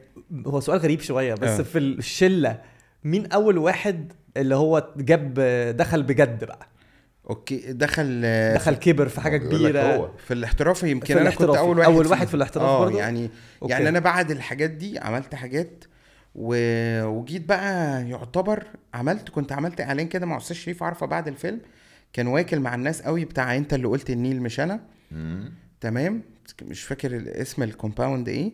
هو سؤال غريب شوية بس آه. في الشلة مين أول واحد اللي هو جاب دخل بجد بقى okay دخل دخل كبر في حاجة كبيرة هو. في الاحترافي يمكن في أنا كنت. أول واحد أول فيه. واحد في الاحتراف آه برضو؟ يعني okay. يعني أنا بعد الحاجات دي عملت حاجات و... وجيت بقى يعتبر عملت كنت عملت إعلان كده مع أستاذ شريف عرفه بعد الفيلم كان واكل مع الناس قوي بتاع أنت اللي قلت النيل مش أنا. تمام مش فاكر اسم ال compound إيه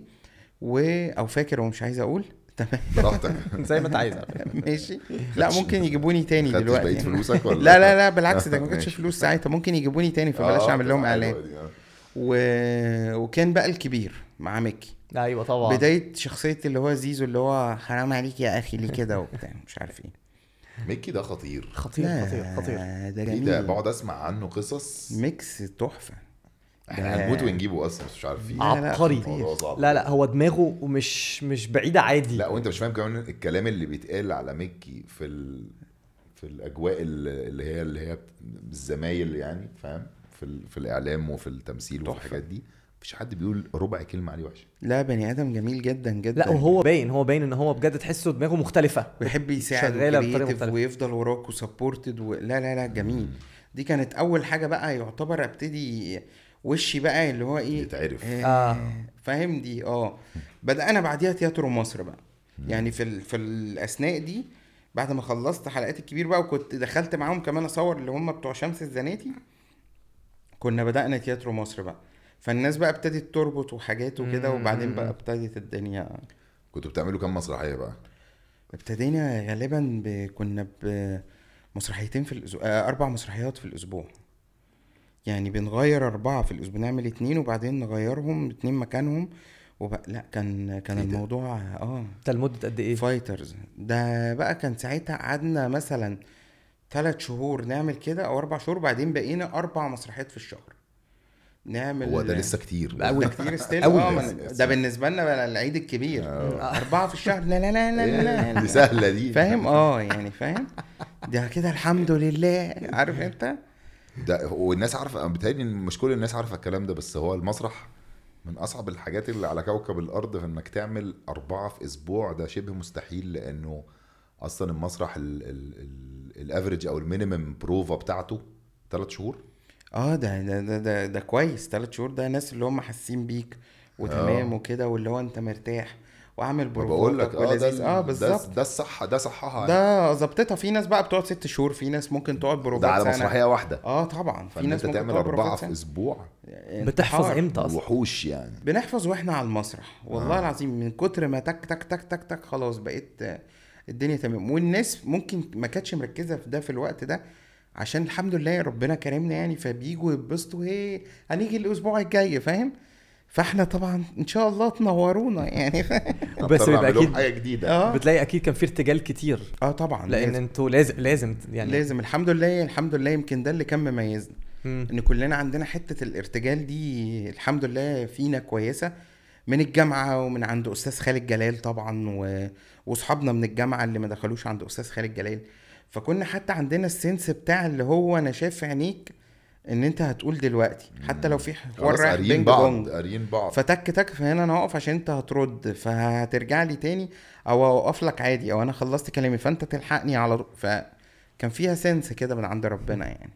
و أو فاكر ومش عايز أقول؟ تمام. براحتك. زي ما أنت عايز ماشي. لا ممكن يجيبوني تاني دلوقتي. بقية فلوسك ولا لا لا لا بالعكس ده ما كانتش. فلوس ساعتها. ممكن يجيبوني تاني فبلاش آه، أعمل لهم إعلان. آه. و... وكان بقى الكبير مع ميكي. أيوه طبعا. بداية شخصية اللي هو زيزو اللي هو حرام عليك يا أخي ليه كده وبتاع مش عارف إيه. ميكي ده خطير. خطير خطير خطير. ده إيه ده جميل. بقعد أسمع عنه قصص. ميكس تحفة. إحنا هنموت ونجيبه أصلا بس مش عارف لا، عبقري. خطير. الموضوع صعب. لا لا هو دماغه مش مش بعيدة عادي. لا وانت مش فاهم كمان الكلام اللي بيتقال على ميكي في ال... في الأجواء اللي اللي هي اللي هي الزمايل يعني فاهم؟ في ال... في الإعلام وفي التمثيل وفي تحفة. الحاجات دي مفيش حد بيقول ربع كلمة عليه وحشة. لا بني آدم جميل جدا جدا. لا وهو باين هو باين إن هو بجد تحسه دماغه مختلفة. ويحب يساعد شغالة بطريقة و creative مختلفة. ويفضل وراك و supported و... لا لا لا جميل. دي كانت أول حاجة بقى يعتبر أبتدي وشي بقى اللي هو إيه؟ يتعرف. آه. فاهم؟ دي آه. بدأنا بعديها تياترو مصر بقى. يعني في ال... في الأثناء دي بعد ما خلصت حلقات الكبير بقى وكنت دخلت معاهم كمان أصور اللي هم بتوع شمس الزناتي كنا بدأنا تياترو مصر بقى. فالناس بقى ابتدت تربط وحاجات وكده وبعدين بقى ابتدت الدنيا. كنتوا بتعملوا كام مسرحية بقى؟ ابتدينا غالبا ب... كنا بمسرحيتين في الأسبوع آه، أربع مسرحيات في الأسبوع. يعني بنغير أربعة في الأسبوع نعمل اتنين وبعدين نغيرهم اتنين مكانهم وبقى لا كان كان إيه؟ الموضوع آه. ده لمده قد إيه؟ fighters ده بقى كان ساعتها قعدنا مثلا ثلاث شهور نعمل كده أو أربع شهور بعدين بقينا أربع مسرحيات في الشهر. نعمل هو ده لسه كتير. ده كتير still أوي. آه ده بالنسبة لنا بقى العيد الكبير. آه. أربعة في الشهر. لا لا لا لا لا. دي سهلة دي. فاهم؟ آه يعني فاهم؟ ده كده الحمد لله. عارف انت؟ ده والناس عارفة بتهيألي مش كل الناس عارفة الكلام ده بس هو المسرح من أصعب الحاجات اللي على كوكب الأرض في إنك تعمل أربعة في أسبوع ده شبه مستحيل لأنه أصلا المسرح ال average أو ال minimum بروفا بتاعته ثلاث شهور آه ده ده ده ده, ده كويس ثلاث شهور ده ناس اللي هم حاسين بيك وتمام آه. وكده واللي هو أنت مرتاح واعمل بقول لك آه ولذيذ. ده آه ده, بالظبط. ده الصح ده صحها ده ظبطتها في ناس بقى بتقعد ست شهور في ناس ممكن تقعد بروفات ده على سنة. مسرحية واحدة. آه طبعا. في ناس أنت ممكن تعمل أربعة في سنة. أسبوع. بتحفظ انتحار. إمتى أصلا؟ وحوش يعني. بنحفظ وإحنا على المسرح. والله آه. العظيم من كتر ما تك تك تك تك تك خلاص بقيت آه، الدنيا تمام. والناس ممكن ما كانتش مركزة في ده في الوقت ده عشان الحمد لله ربنا كرمنا يعني فبيجوا يتبسطوا هي هنيجي الأسبوع الجاي. فاهم؟ فاحنا طبعا إن شاء الله تنورونا يعني. بس بيبقى أكيد حاجة جديدة. آه. بتلاقي أكيد كان في ارتجال كتير. آه طبعا. لأن لازم. أنتوا لازم لازم يعني لازم. الحمد لله الحمد لله يمكن ده اللي كان مميزنا مم. إن كلنا عندنا حتة الارتجال دي الحمد لله فينا كويسة. من الجامعة ومن عند أستاذ خالد جلال طبعا و... واصحابنا من الجامعة اللي ما دخلوش عند أستاذ خالد جلال. فكنا حتى عندنا السنس بتاع اللي هو أنا شايف عينيك إن أنت هتقول دلوقتي حتى لو في حوار رايح قاريين ping بعض pong. قاريين بعض. فتك تك فهنا أنا هقف عشان أنت هترد فهترجع لي تاني أو أوقف لك عادي أو أنا خلصت كلامي فأنت تلحقني على طول. فكان فيها sense كده من عند ربنا يعني.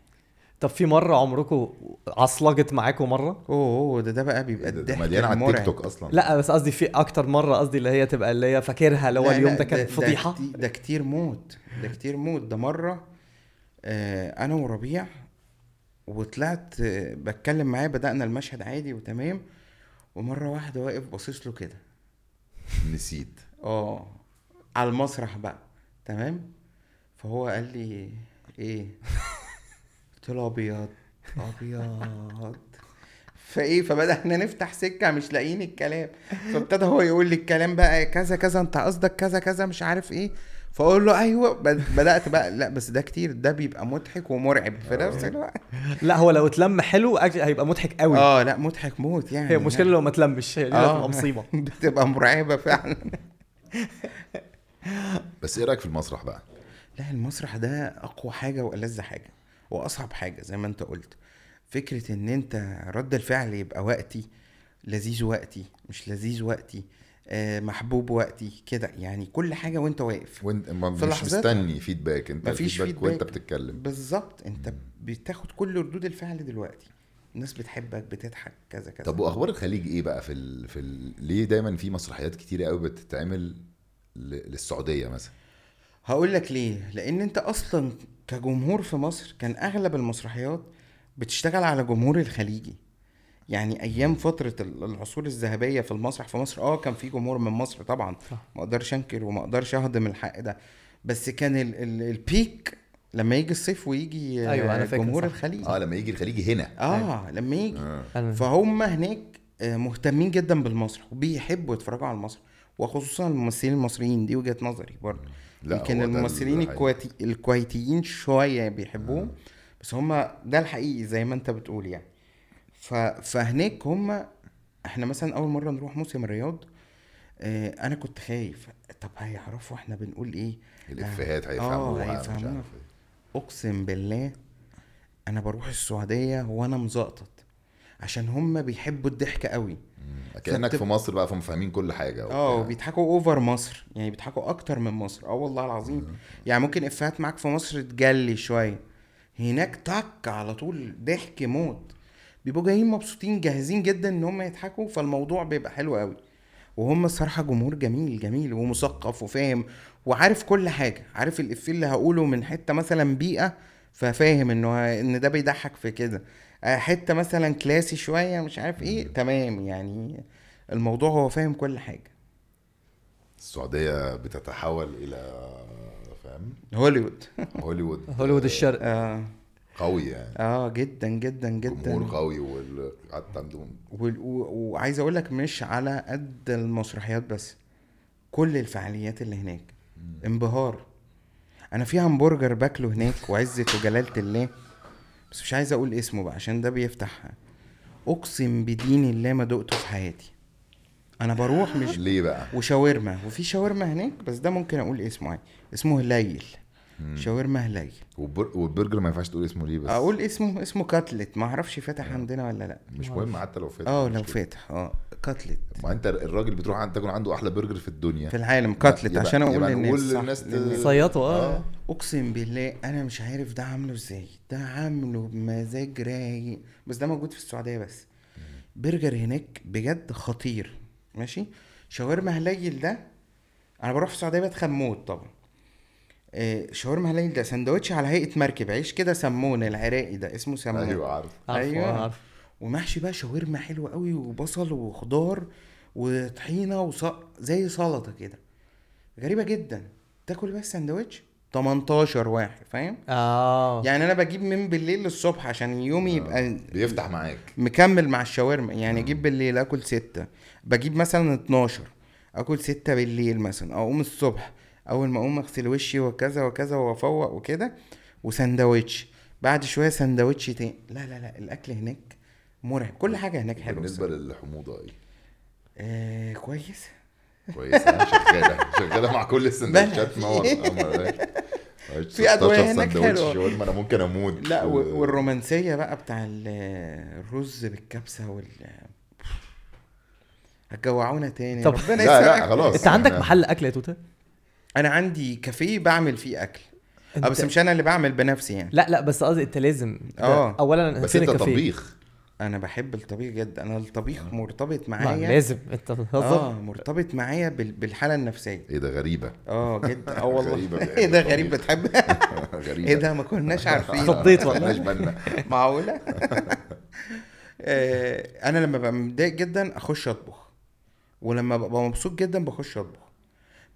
طب في مرة عمركم عصلجت معاكم مرة؟ أوه أوه ده ده بقى بيبقى ده, ده مليان على التيك. توك أصلا. لا بس قصدي في أكتر مرة قصدي اللي هي تبقى اللي هي فاكرها اللي هو اليوم ده كان فضيحه ده, كتير- ده كتير موت ده كتير موت. ده مرة آه أنا وربيع وطلعت بتكلم معاه بدأنا المشهد عادي وتمام ومرة واحدة واقف باصص له كده. نسيت. آه على المسرح بقى تمام؟ فهو قال لي إيه؟ قلت له أبيض أبيض. فإيه فبدأنا نفتح سكة مش لاقيين الكلام. فابتدى هو يقول لي الكلام بقى كذا كذا أنت قصدك كذا كذا مش عارف إيه. فاقول له أيوه بد- بدأت بقى لا بس ده كتير ده بيبقى مضحك ومرعب في نفس الوقت. لا هو لو اتلم حلو هيبقى مضحك قوي. آه لا مضحك موت يعني. هي المشكلة لو ما اتلمش هي آه. هتبقى مصيبة. بتبقى مرعبة فعلا. بس إيه رأيك في المسرح بقى؟ لا المسرح ده أقوى حاجة وألذ حاجة وأصعب حاجة زي ما أنت قلت. فكرة إن أنت رد الفعل يبقى وقتي لذيذ وقتي مش لذيذ وقتي آه محبوب وقتي كده. يعني كل حاجة وانت واقف. وانت ما في مش مستني فيدباك انت مفيش الفيدباك وانت فيدباك. بتتكلم. بالظبط. انت بتاخد كل ردود الفعل دلوقتي. الناس بتحبك بتضحك كذا كذا. طب وأخبار الخليج إيه بقى في ال... في ال... ليه دايما في مسرحيات كتيرة قوي بتتعمل ل... للسعودية مثلا؟ هقول لك ليه. لأن انت أصلا كجمهور في مصر كان أغلب المسرحيات بتشتغل على جمهور الخليجي. يعني أيام فترة ال- العصور الذهبية في المسرح في مصر آه كان في جمهور من مصر طبعا. صح. ما أقدرش أنكر وما أقدرش أهضم الحق ده. بس كان ال ال البيك لما يجي الصيف ويجي آه، أيوة، أنا فاكر، جمهور صح. الخليج. آه لما يجي الخليجي هنا. آه لما يجي. آه. فهم هناك آه، مهتمين جدا بالمسرح وبيحبوا يتفرجوا على المسرح. وخصوصا الممثلين المصريين دي وجهة نظري برضه. يمكن الممثلين. الكويتي الكويتيين شوية بيحبوهم بس هم ده الحقيقي زي ما أنت بتقول يعني. ف... فهناك هم إحنا مثلا أول مرة نروح موسم الرياض آه أنا كنت خايف. طب هيعرفوا إحنا بنقول إيه؟ الإفيهات آه، هيفهموها مش هيفهموها. إيه. أقسم بالله أنا بروح السعودية وأنا مزقطط عشان هم بيحبوا الضحك قوي. كانك فبتب- في مصر بقى فهم فاهمين كل حاجة آه. بيضحكوا اوفر مصر يعني بيضحكوا أكتر من مصر. آه والله العظيم. يعني ممكن إفيهات معاك في مصر تجلي شوية. هناك تك على طول ضحك موت. بيبقوا جايين مبسوطين جاهزين جدا إن هم يضحكوا فالموضوع بيبقى حلو قوي وهم الصراحة جمهور جميل جميل ومثقف وفاهم وعارف كل حاجة عارف الافيه اللي هقوله من حتة مثلا بيئة ففاهم انه إن ده بيضحك في كده. آه، حتة مثلا كلاسي شوية مش عارف إيه تمام يعني الموضوع هو فاهم كل حاجة. السعودية بتتحول إلى فاهم؟ هوليوود. هوليوود. هوليوود الشرق. آه. قوي يعني. آه جدا جدا جدا. جمهور قوي وال- حتى عندهم. وال- و- وعايز أقول لك مش على قد المسرحيات بس كل الفعاليات اللي هناك. انبهار. أنا في همبرجر باكله هناك وعزة وجلالة الله بس مش عايز أقول اسمه بقى عشان ده بيفتح أقسم بدين الله ما دقته في حياتي. أنا بروح مش ليه بقى؟ وشاورما. وفي شاورما هناك بس ده ممكن أقول اسمه عادي. اسمه هليل شاورما هليل والبر- والبرجر ما ينفعش تقول اسمه ليه بس؟ أقول اسمه اسمه كاتلت. ما أعرفش فاتح عندنا ولا لأ. مش مهم حتى لو فاتح آه لو. فاتح آه كاتلت. ما أنت الراجل بتروح عند تاكل عنده أحلى برجر في الدنيا. في العالم كاتلت. يبقى- عشان أقول يبقى للناس للناس. صيطوا آه. أقسم بالله أنا مش عارف ده عامله إزاي. ده عامله بمزاج رايق. بس ده موجود في السعودية بس. برجر هناك بجد خطير. ماشي؟ شاورما هليل ده أنا بروح في السعودية بتخن موت طبعا. آه، شاورما هليل ده سندوتش على هيئة مركب. عيش كده سمون العراقي ده اسمه سمون. أيوه عارف. أيوة. أيوة. عارف ومحشي بقى شاورما حلوة قوي وبصل وخضار وطحينة وص... زي سلطة كده. غريبة جدا. تاكل بس سندوتش؟ 18 واحد فاهم؟ آه. يعني أنا بجيب من بالليل للصبح عشان يومي يبقى بيفتح معاك. مكمل مع الشاورما. يعني أجيب بالليل آكل ستة. بجيب مثلا 12 آكل ستة بالليل مثلا. أقوم الصبح. أول ما أقوم أغسل وشي وكذا وكذا وأفوق وكده وسندوتش. بعد شوية سندوتش تاني. لا لا لا الأكل هناك مرعب. كل حاجة هناك حلوة بالنسبة. للحموضة إيه؟ آه كويس. كويس. ها؟ شغالة. شغالة مع كل السندوتشات نار في أدوية هناك. شاورما أنا ممكن أموت لا و- والرومانسية بقى بتاع ال- الرز بالكبسة وال هتجوعونا تاني. طب ربنا لا لا. خلاص. أنت عندك إحنا- محل أكل يا توتة؟ أنا عندي كافيه بعمل فيه أكل. أه انت- بس مش أنا اللي بعمل بنفسي يعني. لا لا بس قصدي أنت لازم. آه. اولا بس أنت الكافيه؟ طبيخ. أنا بحب الطبيخ جدا. أنا الطبيخ مرتبط ما معايا. لازم. أنت آه مرتبط معايا بال- بالحالة النفسية. إيه ده غريبة. آه جدا. آه والله. إيه ده. غريب. بتحب؟ غريبة. إيه ده ما كناش عارفين. خضيت والله. خدناش بالنا معقولة؟ آه، أنا لما ببقى متضايق جدا أخش أطبخ. ولما ببقى مبسوط جدا بخش أطبخ.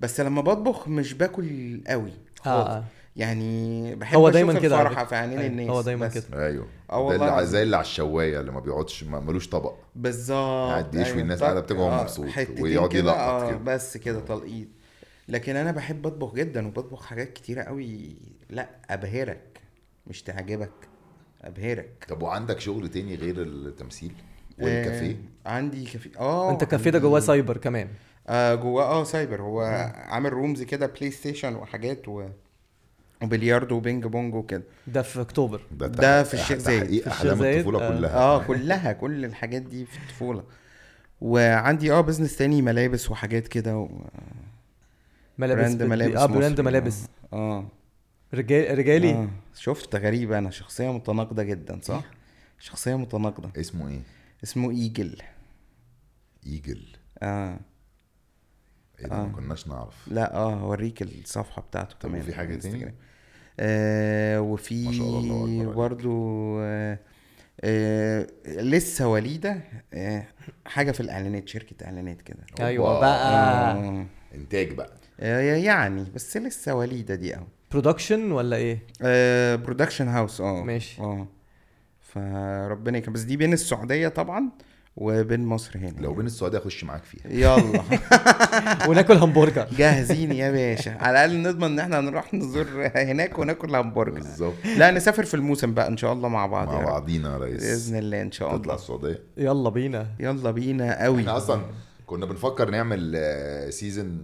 بس لما بطبخ مش باكل قوي خالص. آه. يعني بحب هو أشوف دايما كده الفرحه. في عينين أيوة، الناس هو دايما. كده. أيوه. آه والله. زي اللي على الشوايه اللي ما بيقعدش ما- ملوش طبق. بالظبط. قاعد يشوي أيوة. الناس قاعدة بتبقى آه، مبسوط ويقعد كده، يلقط آه كده. بس كده تلقيط. لكن أنا بحب أطبخ جدا وبطبخ حاجات كتيرة قوي. لأ أبهرك. مش تعجبك. أبهرك. طب وعندك شغل تاني غير التمثيل آه والكافيه؟ عندي كافيه. آه أنت كافيه ده جواه سايبر كمان. آه جواه آه سايبر. هو عامل rooms كده PlayStation وحاجات و... وبلياردو وبينج بونج وكده. ده في أكتوبر. ده في الشيخ زايد. تحقيق في الشيخ احلام زايد، الطفولة آه. كلها. آه كلها كل الحاجات دي في الطفولة. وعندي آه business تاني ملابس وحاجات كده و... ملابس brand ملابس آه brand. ملابس. آه. رجال رجالي؟ آه. شفت غريب أنا شخصية متناقضة جدا صح؟ شخصية متناقضة. اسمه إيه؟ اسمه Eagle. Eagle. آه. إيه ده؟ آه. ما كناش نعرف. لا آه هوريك الصفحة بتاعته طب كمان وفي حاجة على تاني؟ آه وفي ما شاء الله، الله أكبر عليك. برضو آه آه لسه وليدة آه حاجة في الإعلانات شركة إعلانات كده. أيوه. بقى. آه. إنتاج بقى. آه، يعني بس لسه وليدة دي آه production ولا إيه؟ production house آه. ماشي. آه. فربنا يكرم. بس دي بين السعودية طبعا. وبين مصر هنا لو بين السعودية أخش معاك فيها. يلا. وناكل همبرجر. جاهزين يا باشا. على الأقل نضمن إن إحنا نروح نزور هناك وناكل همبرجر. بالظبط. لا نسافر في الموسم بقى إن شاء الله مع بعض مع يا رب. بعضينا يا ريس. بإذن الله إن شاء تطلع الله. السعودية؟ يلا بينا. يلا بينا قوي. إحنا أصلا كنا بنفكر نعمل season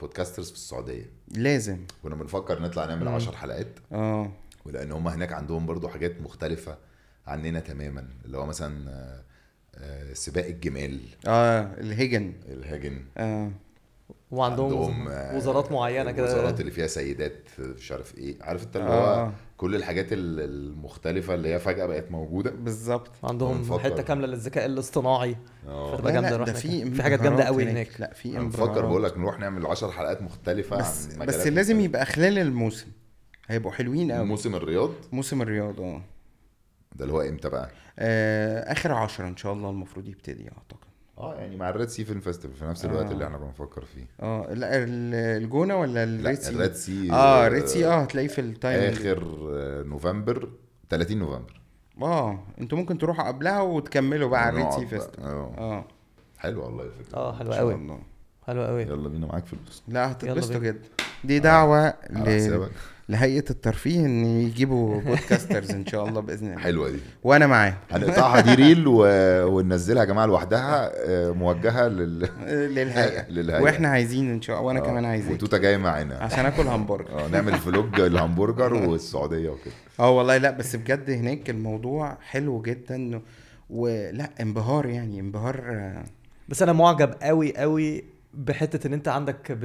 Podcasters في السعودية. لازم. كنا بنفكر نطلع نعمل 10 حلقات. آه. ولأن هم هناك عندهم برضو حاجات مختلفة عننا تماما. اللي هو مثلا آه، آه، سباق الجمال. آه الهجن الهاجن آه. وعندهم آه، وزارات معينة كده. الوزارات اللي فيها سيدات مش عارف إيه. عارف أنت اللي آه. هو كل الحاجات ال- المختلفة اللي هي فجأة بقت موجودة؟ بالظبط. عندهم. حتة كاملة للذكاء الاصطناعي. آه. فتبقى لا، جامده ده هناك. في في حاجات جامدة قوي هناك. لا في أنا بفكر بقول. لك نروح نعمل 10 حلقات مختلفة بس عن بس لازم. يبقى خلال الموسم. هيبقوا حلوين قوي موسم الرياض؟ موسم الرياض آه. ده اللي هو إمتى بقى؟ آه، آخر عشرة إن شاء الله المفروض يبتدي أعتقد. آه يعني مع ال Red Sea Film Festival في نفس الوقت آه. اللي إحنا بنفكر فيه. آه لا ال- الجونة ولا لا ال Red Sea؟ ال Red Sea آه ال Red Sea آه هتلاقيه في ال time آخر آه، نوفمبر 30 نوفمبر. آه أنتوا ممكن تروحوا قبلها وتكملوا بقى على ال Red Sea. Festival آه. آه. حلو والله الفكرة آه حلوة قوي. حلوة قوي. يلا بينا معاك فلوس لا هتتبسطوا. جدا. دي دعوة على ل... لهيئة الترفيه إن يجيبوا Podcasters إن شاء الله بإذن الله. حلوة دي. وأنا معاهم هنقطعها دي reel و... وننزلها يا جماعة لوحدها آه، موجهة لل... للهيئة. للهيئة. وإحنا عايزين إن شاء الله وأنا آه، كمان عايزين. وتوتة جاي معانا. عشان آكل همبرجر آه نعمل vlog الهمبرجر والسعودية وكده. آه والله لا بس بجد هناك الموضوع حلو جدا ولا انبهار يعني انبهار آه، بس أنا معجب قوي قوي بحتة إن أنت عندك ب...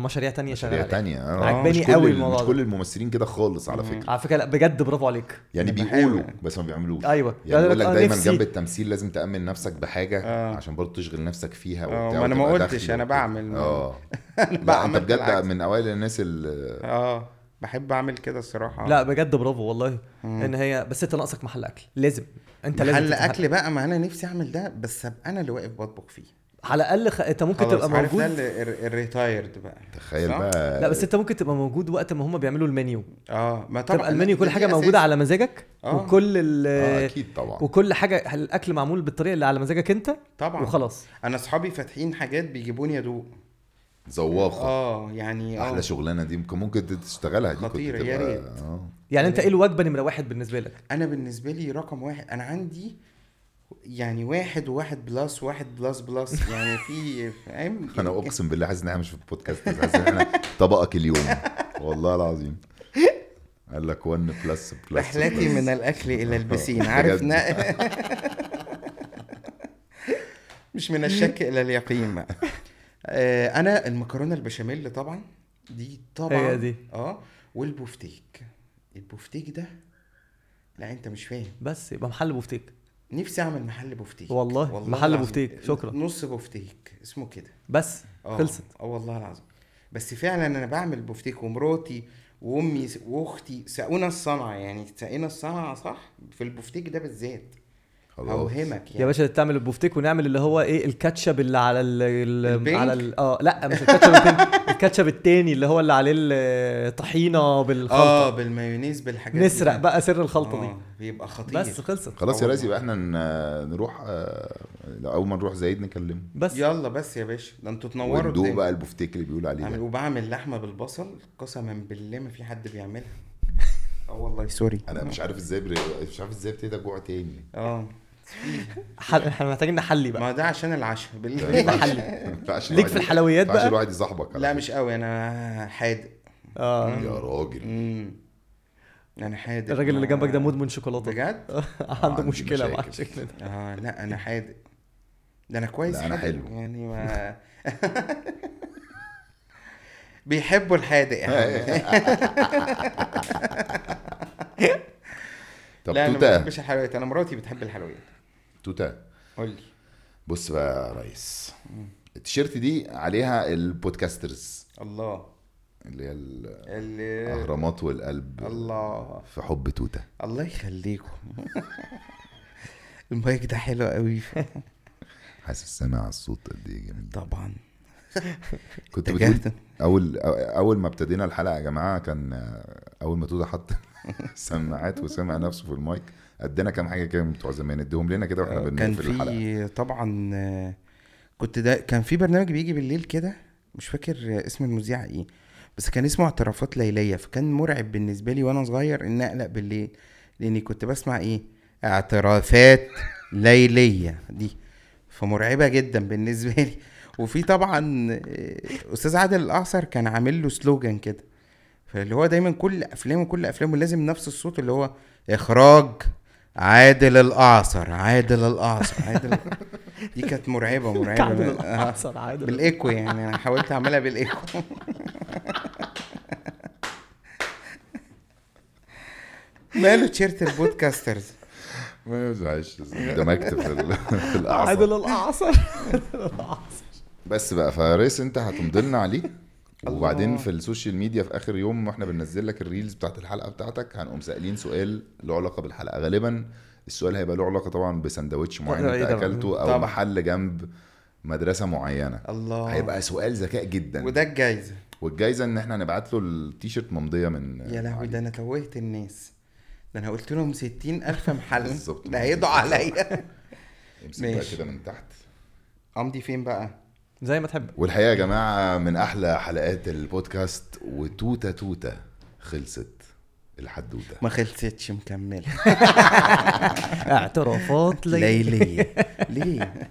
مشاريع تانية شغالة مشاريع. تانية آه عجباني قوي ال- الموضوع مش. كل الممثلين كده خالص على فكرة على فكرة لا بجد برافو عليك يعني بيقولوا بحاول. بس ما بيعملوش أيوه يعني بيقول لك دايما نفسي- جنب التمثيل لازم تأمن نفسك بحاجة آه. عشان برضه تشغل نفسك فيها آه، وبتاع ما أنا ما قلتش، وبتاع. بعمل. آه أنا لا أنت بعمل بجد. من أوائل الناس اللي آه بحب أعمل كده الصراحة لا بجد برافو والله إن هي بس أنت ناقصك محل أكل لازم أنت لازم محل أكل بقى ما أنا نفسي أعمل ده بس أبقى أنا اللي واقف بطبخ فيه على الأقل خ... أنت ممكن تبقى عارف ده موجود. ال retired بقى. تخيل صح؟ بقى. لا بس أنت ممكن تبقى موجود وقت ما هم بيعملوا المنيو. آه ما طبعا. تبقى المنيو كل حاجة. موجودة على مزاجك آه. وكل ال آه أكيد طبعا. وكل حاجة الأكل معمول بالطريقة اللي على مزاجك أنت طبعا. وخلاص. أنا أصحابي فاتحين حاجات بيجيبوني أدوق. ذواقه آه يعني آه. أحلى شغلانة دي ممكن ممكن تشتغلها دي كنت خطيرة، يا ريت. آه. يعني أنت إيه الوجبة نمرة واحد بالنسبة لك؟ أنا بالنسبة لي رقم واحد. أنا عندي يعني واحد وواحد plus واحد plus plus. يعني في فاهم؟ أنا أقسم بالله حاسس ان إحنا مش في البودكاست حاسس ان إحنا طبقك اليوم. والله العظيم. قال لك 1 plus plus رحلتي من الأكل إلى البسين. عارف. مش من الشك إلى اليقين بقى. آه، أنا المكرونة البشاميل طبعا دي طبعا هي دي. آه والبوفتيك. البوفتيك ده لا أنت مش فاهم. بس يبقى محل بوفتيك. نفسي أعمل محل بوفتيك. والله، محل العظيم. بوفتيك، شكرا. نص بوفتيك. اسمه كده. بس آه خلصت. آه والله العظيم. بس فعلا أنا بعمل بوفتيك ومراتي وأمي وأختي ساقونا الصنعة. يعني ساقينا الصنعة صح؟ في البوفتيك ده بالذات. خلاص. اوهمك يعني. يا باشا تعمل البوفتيك ونعمل اللي هو إيه الكاتشب اللي على ال ال pink؟ على ال آه لا مش الكاتشب الكاتشب التاني اللي هو اللي عليه الطحينة آه بالخلطه بالمايونيز بالحاجات نسرق دي. بقى سر الخلطة دي. آه، بيبقى خطير. بس خلصت. خلاص يا ريس يبقى إحنا ن- نروح آه، أول ما نروح زايد نكلمه. بس. يلا بس يا باشا ده أنتوا تنوروا وندوق الدنيا. بقى البفتيك اللي بيقول عليه ده. وبعمل لحمة بالبصل قسما بالله ما في حد بيعملها. آه والله سوري. أنا مش عارف إزاي بر... مش عارف إزاي ابتدي اجوع تاني. آه. حل... إحنا محتاجين نحلي بقى. ما ده عشان العشاء ما ينفعش ليك الواحد- في الحلويات بقى؟ الواحد يصاحبك لا. مش قوي أنا حادق. آه. يا راجل. امم أنا حادق. الراجل اللي جنبك ده مدمن شوكولاتة. بجد؟ عنده مشكلة مع. الشكل ده. آه لا أنا حادق. ده أنا كويس لا، حادق. حلو. يعني ما بيحبوا الحادق حبيبي. طب لا أنا ما بحبش الحلويات. أنا مراتي بتحب الحلويات. توتا قول لي. بص بقى يا ريس. التيشيرت دي عليها ال Podcasters. الله. اللي هي اللي الأهرامات والقلب الله. في حب توتا الله يخليكم. المايك ده حلو قوي. حاسس سامع الصوت قد إيه جميل. طبعا. كنت. بتقول اول أول ما ابتدينا الحلقة يا جماعة كان أول ما توتا حط سماعات وسمع نفسه في المايك. ادينا كام حاجة كده من بتوع زمان اديهم لنا كده وإحنا كان بنقفل الحلقة. في طبعا آه، كنت ده كان في برنامج بيجي بالليل كده مش فاكر اسم المذيع إيه بس كان اسمه اعترافات ليلية فكان مرعب بالنسبة لي وأنا صغير ان أقلق بالليل لأني كنت بسمع إيه؟ اعترافات ليلية دي. فمرعبة جدا بالنسبة لي. وفي طبعا آه، أستاذ عادل الأعصر كان عامل له سلوجان كده فاللي هو دايما كل أفلامه كل أفلامه لازم نفس الصوت اللي هو إخراج عادل الأعصر عادل الأعصر عادل دي كانت مرعبة مرعبة. كعب آه، الأعصر عادل بالإيكو يعني أنا حاولت أعملها بالإيكو. ماله تيشيرت البودكاسترز؟ ما يزعلش دمجت في ال- في الاعصاب عادل الأعصر بس بقى فارس انت هتمضي لنا عليه وبعدين الله. في السوشيال ميديا في آخر يوم وإحنا بننزل لك الريلز بتاعت الحلقة بتاعتك هنقوم سائلين سؤال له علاقة بالحلقة. غالبا السؤال هيبقى له علاقة طبعا بسندوتش معين انت. أكلته أو طبعاً. محل جنب مدرسة معينة. الله. هيبقى سؤال ذكاء جدا. وده الجايزة. والجايزة إن إحنا نبعت له التيشيرت ممضية من يا لهوي ده أنا توهت الناس. ده أنا قلت لهم ستين ألف محل. بالظبط. ده هيدعوا عليا. امسك بقى. كده من تحت. امضي فين بقى؟ زي ما تحب. والحقيقة يا جماعة من أحلى حلقات البودكاست وتوتة توتة خلصت الحدوتة. ما خلصتش مكملة. اعترافات ليلى ليلية. ليه؟